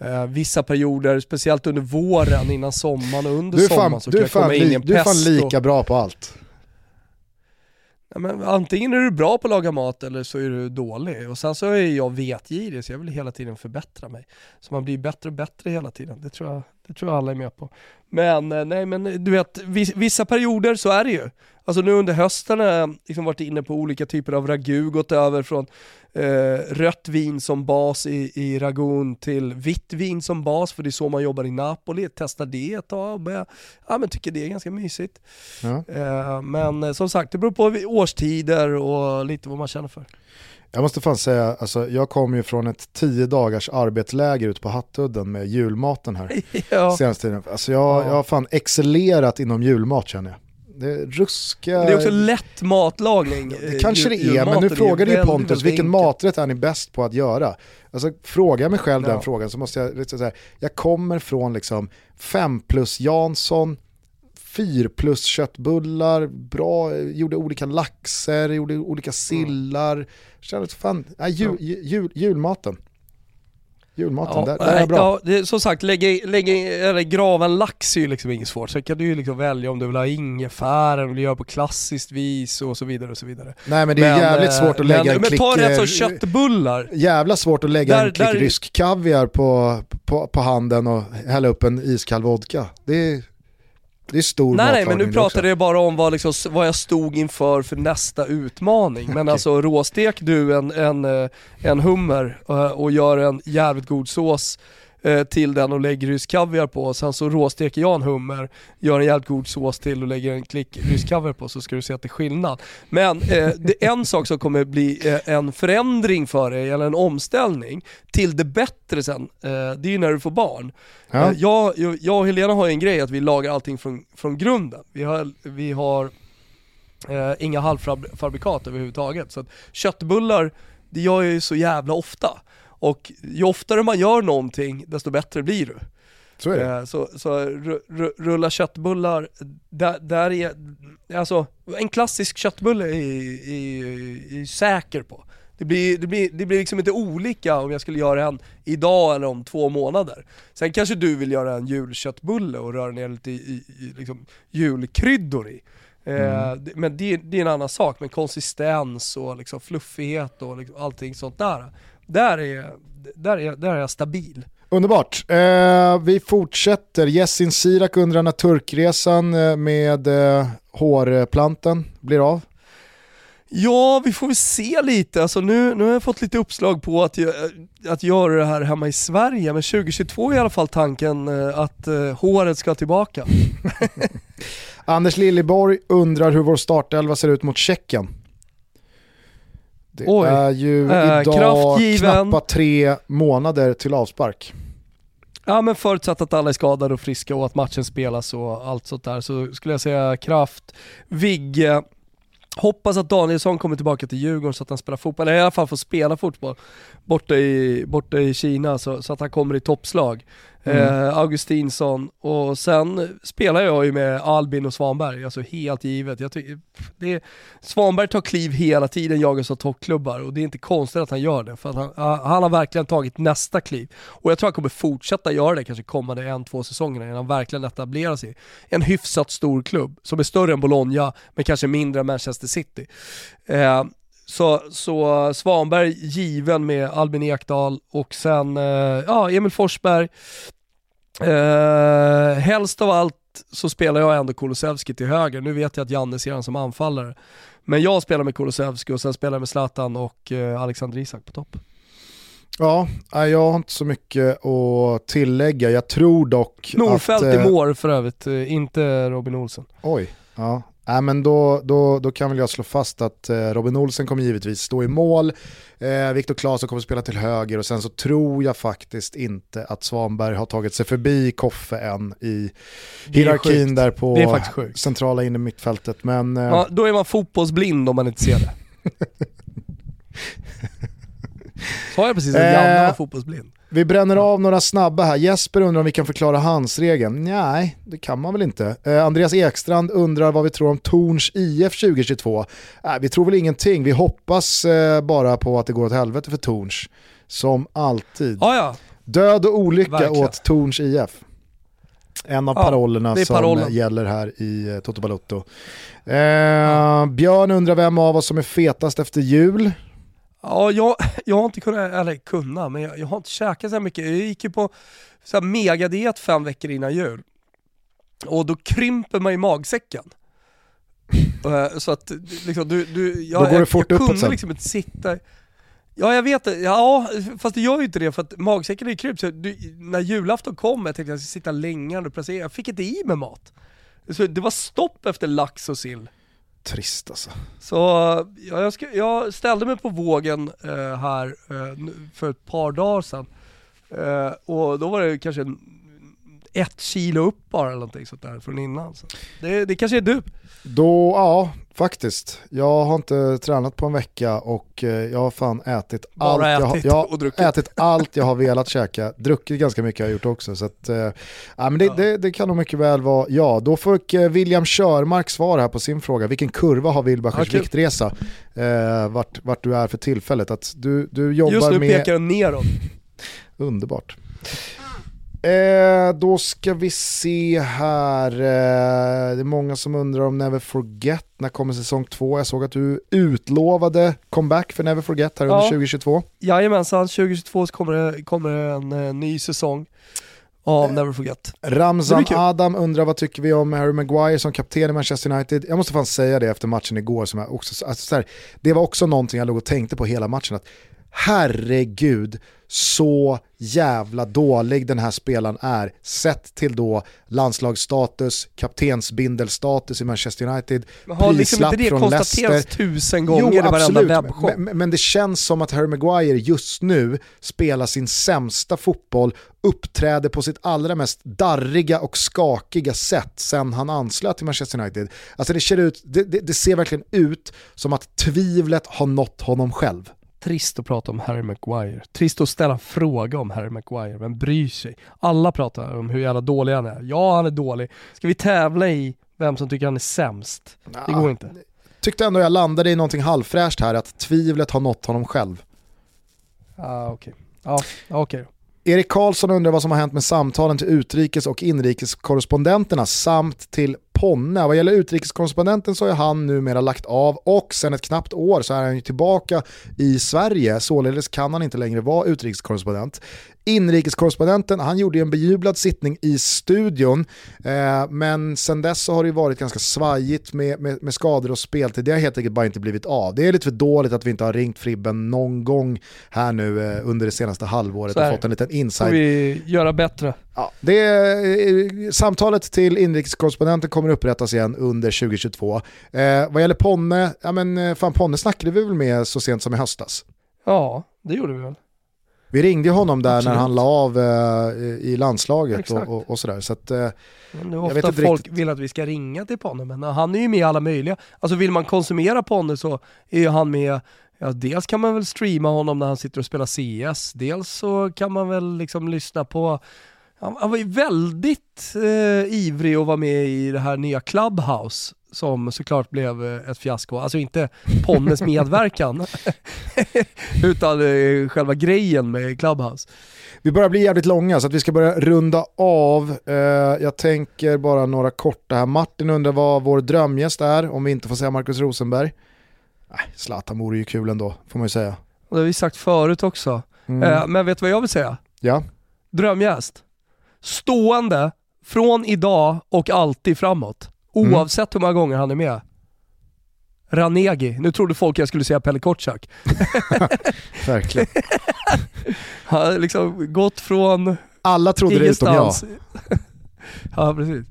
Eh, vissa perioder, speciellt under våren, innan sommaren och under sommaren så du kan jag komma in i en du är fan lika bra på allt. Ja, men antingen är du bra på att laga mat eller så är du dålig. Och sen så är jag vetgirig så jag vill hela tiden förbättra mig. Så man blir bättre och bättre hela tiden. Det tror jag, det tror jag alla är med på. Men eh, nej men eh, du vet, vissa perioder så är det ju. Alltså nu under hösten har jag liksom varit inne på olika typer av ragu, gått över från eh, rött vin som bas i, i ragun till vitt vin som bas, för det är så man jobbar i Napoli. Testa det ett tag, men, ja, men tycker det är ganska mysigt. Ja. Eh, Men eh, som sagt, det beror på årstider och lite vad man känner för. Jag måste fan säga, alltså, jag kom ju från ett tio dagars arbetsläger ute på Hattudden med julmaten här ja. senaste tiden. Alltså jag, Ja. jag har fan excellerat inom julmat känner jag. Det är ruska... Men det är också lätt matlagning. Det eh, kanske jul- det är, men nu frågar du ju Pontus, vilken maträtt är ni bäst på att göra? Alltså frågar mig själv den Ja. frågan så måste jag liksom säga, jag kommer från liksom 5 plus Jansson, 4 plus köttbullar, bra, gjorde olika laxer, gjorde olika sillar. Kände att fan, nej, jul, jul, julmaten. Julmaten, där, där är jag bra. Ja, det, som sagt, lägga, lägga, eller grava en lax är ju liksom inget svårt. Sen kan du ju liksom välja om du vill ha ingefära, om du vill göra på klassiskt vis och så vidare och så vidare. Nej men det är jävligt eh, svårt att men, lägga en Men klick... ta rätt eh, så köttbullar. Jävla svårt att lägga Där- en klick där- rysk kaviar på, på, på handen och hälla upp en iskall vodka. Det är, det är stor Nej nej men nu pratade jag bara om vad, liksom, vad jag stod inför för nästa utmaning. Men alltså råstek du en, en, eh, en hummer eh, och gör en jävligt god sås eh, till den och lägger rysk kaviar på. Sen så råsteker jag en hummer, gör en jävligt god sås till och lägger en klick rysk kaviar på så ska du se att det är skillnad. Men eh, det är en sak som kommer bli eh, en förändring för dig, eller en omställning till det bättre sen, eh, det är ju när du får barn. Ja. Eh, Jag, jag, och Helena har ju en grej att vi lagar allting från, från grunden. Vi har, vi har inga halvfabrikat överhuvudtaget. Så att köttbullar, det gör jag ju så jävla ofta. Och ju oftare man gör någonting, desto bättre blir du. Så är det. Eh, Så, så ru- ru- rulla köttbullar, där, där är, alltså en klassisk köttbulle är, är, är säker på. Det blir, det, blir, det blir liksom inte olika om jag skulle göra en idag eller om två månader. Sen kanske du vill göra en julköttbulle och röra ner lite i, i, i liksom julkryddor i. Eh, det- Men det, det är en annan sak, men konsistens och liksom fluffighet och liksom allting sånt där. Där är, där är, där är jag stabil. Underbart. Eh, vi fortsätter. Jessin Sirak undrar när turkresan eh, med eh, hårplanten blir av. Ja, vi får väl se lite. Alltså nu, nu har jag fått lite uppslag på att, att göra det här hemma i Sverige, men 2022 är i alla fall tanken eh, att eh, håret ska tillbaka. Anders Liljeborg undrar hur vår startelva ser ut mot Tjeckien. Det Oj. är ju Eh, idag kraftgiven. knappa tre månader till avspark. Ja men förutsatt att alla är skadade och friska och att matchen spelas och allt sånt där så skulle jag säga Kraft, Vigge, hoppas att Danielsson kommer tillbaka till Djurgården så att han spelar fotboll, eller i alla fall får spela fotboll borta i, borta i Kina så, så att han kommer i toppslag. Eh, Augustinsson och sen spelar jag ju med Albin och Svanberg, alltså helt givet. Jag tycker, det Svanberg tar kliv hela tiden, jagas av toppklubbar och det är inte konstigt att han gör det för han, han har verkligen tagit nästa kliv. Och jag tror han kommer fortsätta göra det kanske kommande en, två säsongerna innan han verkligen etablerar sig en hyfsat stor klubb som är större än Bologna men kanske mindre än Manchester City. Eh, så, så Svanberg given med Albin Ekdal och sen eh, ja, Emil Forsberg. Eh, helst av allt så spelar jag ändå Kulusevski till höger. Nu vet jag att Janne ser han som anfallare. Men jag spelar med Kulusevski och sen spelar jag med Zlatan och eh, Alexander Isak på topp. Ja, jag har inte så mycket att tillägga. Jag tror dock Norfeldt att... i eh, mål för övrigt, eh, inte Robin Olsen. Oj, ja. Nej, men då, då, då kan väl jag slå fast att eh, Robin Olsen kommer givetvis stå i mål, eh, Viktor Claesson kommer spela till höger och sen så tror jag faktiskt inte att Svanberg har tagit sig förbi Koffe än i hierarkin där på centrala inne mittfältet. Men eh, Ja, då är man fotbollsblind om man inte ser det. Sa jag precis att Eh, Janne var fotbollsblind? Vi bränner av några snabba här. Jesper undrar om vi kan förklara handsregeln. Nej, det kan man väl inte. Eh, Andreas Ekstrand undrar vad vi tror om Torns IF 2022. Äh, vi tror väl ingenting. Vi hoppas eh, bara på att det går åt helvete för Torns. Som alltid. Ja, ja. Död och olycka Verkligen. åt Torns IF. En av Ja, parollerna som parollen. gäller här i eh, Toto Balotto. Eh, Björn undrar vem av oss som är fetast efter jul. Ja, jag, jag har inte kunnat, eller kunna, men jag, jag har inte käkat så här mycket. Jag gick ju på så här megadiet fem veckor innan jul. Och då krymper man i magsäcken. Eh, så att liksom, du, du, jag, Då går det jag, fort jag uppåt kunde sen. liksom inte sitta Ja jag vet det, ja fast det gör ju inte det för att magsäcken är krympt. Så du, när julafton kom jag tänkte jag skulle sitta länge och placera, jag fick inte i mig mat. Så det var stopp efter lax och sill. Trist alltså. Så ja, jag, ska, jag ställde mig på vågen eh, här eh, för ett par dagar sedan. Eh, och då var det kanske en, ett kilo upp bara eller någonting sånt där från innan. Så det, det kanske är du. Då, ja, faktiskt. Jag har inte tränat på en vecka och eh, jag har fan ätit Bara allt. jag, har- ätit jag har och druckit. ätit allt jag har velat käka. Druckit ganska mycket har jag gjort också. Så att, ja, men det, det, det kan nog mycket väl vara ja. Då fick eh, William Körmark svar här på sin fråga. Vilken kurva har Wilbachers Ja, kul. viktresa? Eh, vart, vart du är för tillfället. Att du, du jobbar Just nu med... pekar den neråt. Underbart. Eh, då ska vi se här. Eh, det är många som undrar om Never Forget. När kommer säsong två? Jag såg att du utlovade comeback för Never Forget här under Ja. 2022. Jajamensan, 2022 så kommer det, kommer det en eh, ny säsong av Never Forget. Ramzan. Adam undrar vad tycker vi om Harry Maguire som kapten i Manchester United. Jag måste fan säga det efter matchen igår. Som jag också, alltså så här, det var också någonting jag låg och tänkte på hela matchen. Att herregud, så jävla dålig den här spelaren är. Sett till då landslagsstatus, kaptensbindelstatus i Manchester United, Men har liksom prislapp inte det från konstaterats Leicester. tusen gånger i varenda webbshop? Men, men det känns som att Harry Maguire just nu spelar sin sämsta fotboll, uppträder på sitt allra mest darriga och skakiga sätt sen han anslöt till Manchester United. Alltså det, ser ut, det, det, det ser verkligen ut som att tvivlet har nått honom själv. Trist att prata om Harry Maguire. Trist att ställa en fråga om Harry Maguire. Vem bryr sig? Alla pratar om hur jävla dålig han är. Ja, han är dålig. Ska vi tävla i vem som tycker han är sämst? Det går inte. Tyckte ändå jag landade i någonting halvfräscht här, att tvivlet har nått honom själv. Ah, okej. Ja, okej då. Erik Karlsson undrar vad som har hänt med samtalen till utrikes och inrikeskorrespondenterna samt till Ponne. Vad gäller utrikeskorrespondenten så har han numera lagt av och sen ett knappt år så är han ju tillbaka i Sverige. Således kan han inte längre vara utrikeskorrespondent. Inrikeskorrespondenten, han gjorde en bejublad sittning i studion, eh, men sen dess så har det varit ganska svajigt med, med, med, skador och speltid. Det har helt enkelt bara inte blivit av. Det är lite för dåligt att vi inte har ringt Fribben någon gång här nu eh, under det senaste halvåret och fått en liten insight. får vi göra bättre. Ja, det, eh, samtalet till inrikeskorrespondenten kommer upprättas igen under 2022. Eh, vad gäller Ponne, ja men eh, fan Ponne snackade vi väl med så sent som i höstas? Ja, det gjorde vi väl. Vi ringde honom där Absolut. när han la av eh, i landslaget och, och, och, sådär. Så att, eh, det är ofta folk riktigt... vill att vi ska ringa till Ponne, men han är ju med i alla möjliga. Alltså vill man konsumera Ponne så är ju han med Ja, dels kan man väl streama honom när han sitter och spelar CS, dels så kan man väl liksom lyssna på han var ju väldigt eh, ivrig att vara med i det här nya Clubhouse som såklart blev eh, ett fiasko. Alltså inte Ponnes medverkan, utan eh, själva grejen med Clubhouse. Vi börjar bli jävligt långa så att vi ska börja runda av. Eh, jag tänker bara några korta här. Martin undrar vad vår drömgäst är, om vi inte får säga Marcus Rosenberg. Nej, Zlatan vore ju kul ändå, får man ju säga. Det har vi sagt förut också. Mm. Men vet du vad jag vill säga? Ja. Drömgäst. Stående från idag och alltid framåt. Mm. Oavsett hur många gånger han är med. Ranegi. Nu trodde folk jag skulle säga Pelle Kotschack. Verkligen. Han har liksom gått från Alla trodde ingenstans. det utom jag. ja, precis.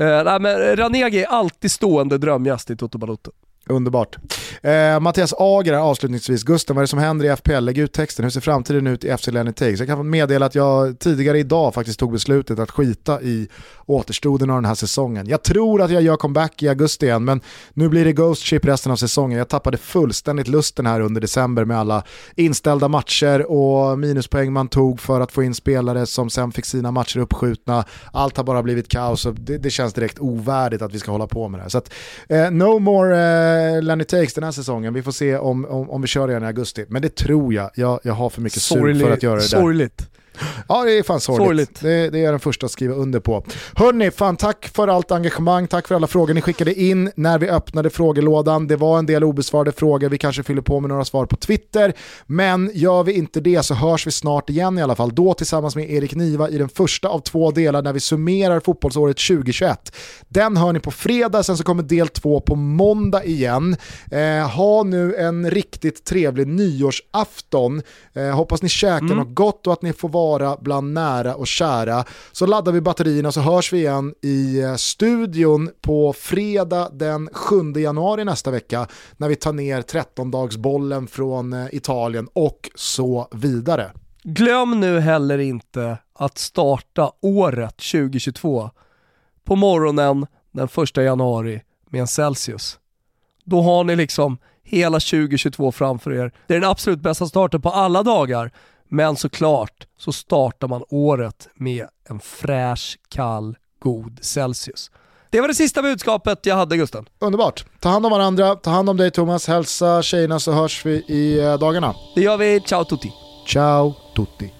Uh, nej, men Ranegi är alltid stående drömgäst i Toto Balotto. Underbart. Eh, Mattias Ager avslutningsvis, Gusten vad är det som händer i FPL? Lägg ut texten, hur ser framtiden ut i FC Lenny Takes? Jag kan meddela att jag tidigare idag faktiskt tog beslutet att skita i återstoden av den här säsongen. Jag tror att jag gör comeback i augusti igen, men nu blir det Ghost Ship resten av säsongen. Jag tappade fullständigt lusten här under december med alla inställda matcher och minuspoäng man tog för att få in spelare som sen fick sina matcher uppskjutna. Allt har bara blivit kaos och det, det känns direkt ovärdigt att vi ska hålla på med det här. Så att, eh, no more eh, Lenny Takes den här säsongen. Vi får se om, om, om vi kör igen i augusti. Men det tror jag. Jag, jag har för mycket sug för att göra det där. Sorgligt. Ja det är fan sorgligt. sorgligt. Det, det, är jag den första att skriva under på. Hörni, fan tack för allt engagemang, tack för alla frågor ni skickade in när vi öppnade frågelådan. Det var en del obesvarade frågor, vi kanske fyller på med några svar på Twitter. Men gör vi inte det så hörs vi snart igen i alla fall. Då tillsammans med Erik Niva i den första av två delar när vi summerar fotbollsåret 2021. Den hör ni på fredag, sen så kommer del två på måndag igen. Eh, ha nu en riktigt trevlig nyårsafton. Eh, hoppas ni käkar mm. något gott och att ni får vara vara bland nära och kära. Så laddar vi batterierna så hörs vi igen i eh, studion på fredag den 7 januari nästa vecka när vi tar ner 13-dagsbollen från eh, Italien och så vidare. Glöm nu heller inte att starta året 2022 på morgonen den 1 januari med en Celsius. Då har ni liksom hela 2022 framför er. Det är den absolut bästa starten på alla dagar men såklart så startar man året med en fräsch, kall, god Celsius. Det var det sista budskapet jag hade Gusten. Underbart. Ta hand om varandra, ta hand om dig Thomas, hälsa tjejerna så hörs vi i eh, dagarna. Det gör vi. Ciao tutti. Ciao tutti.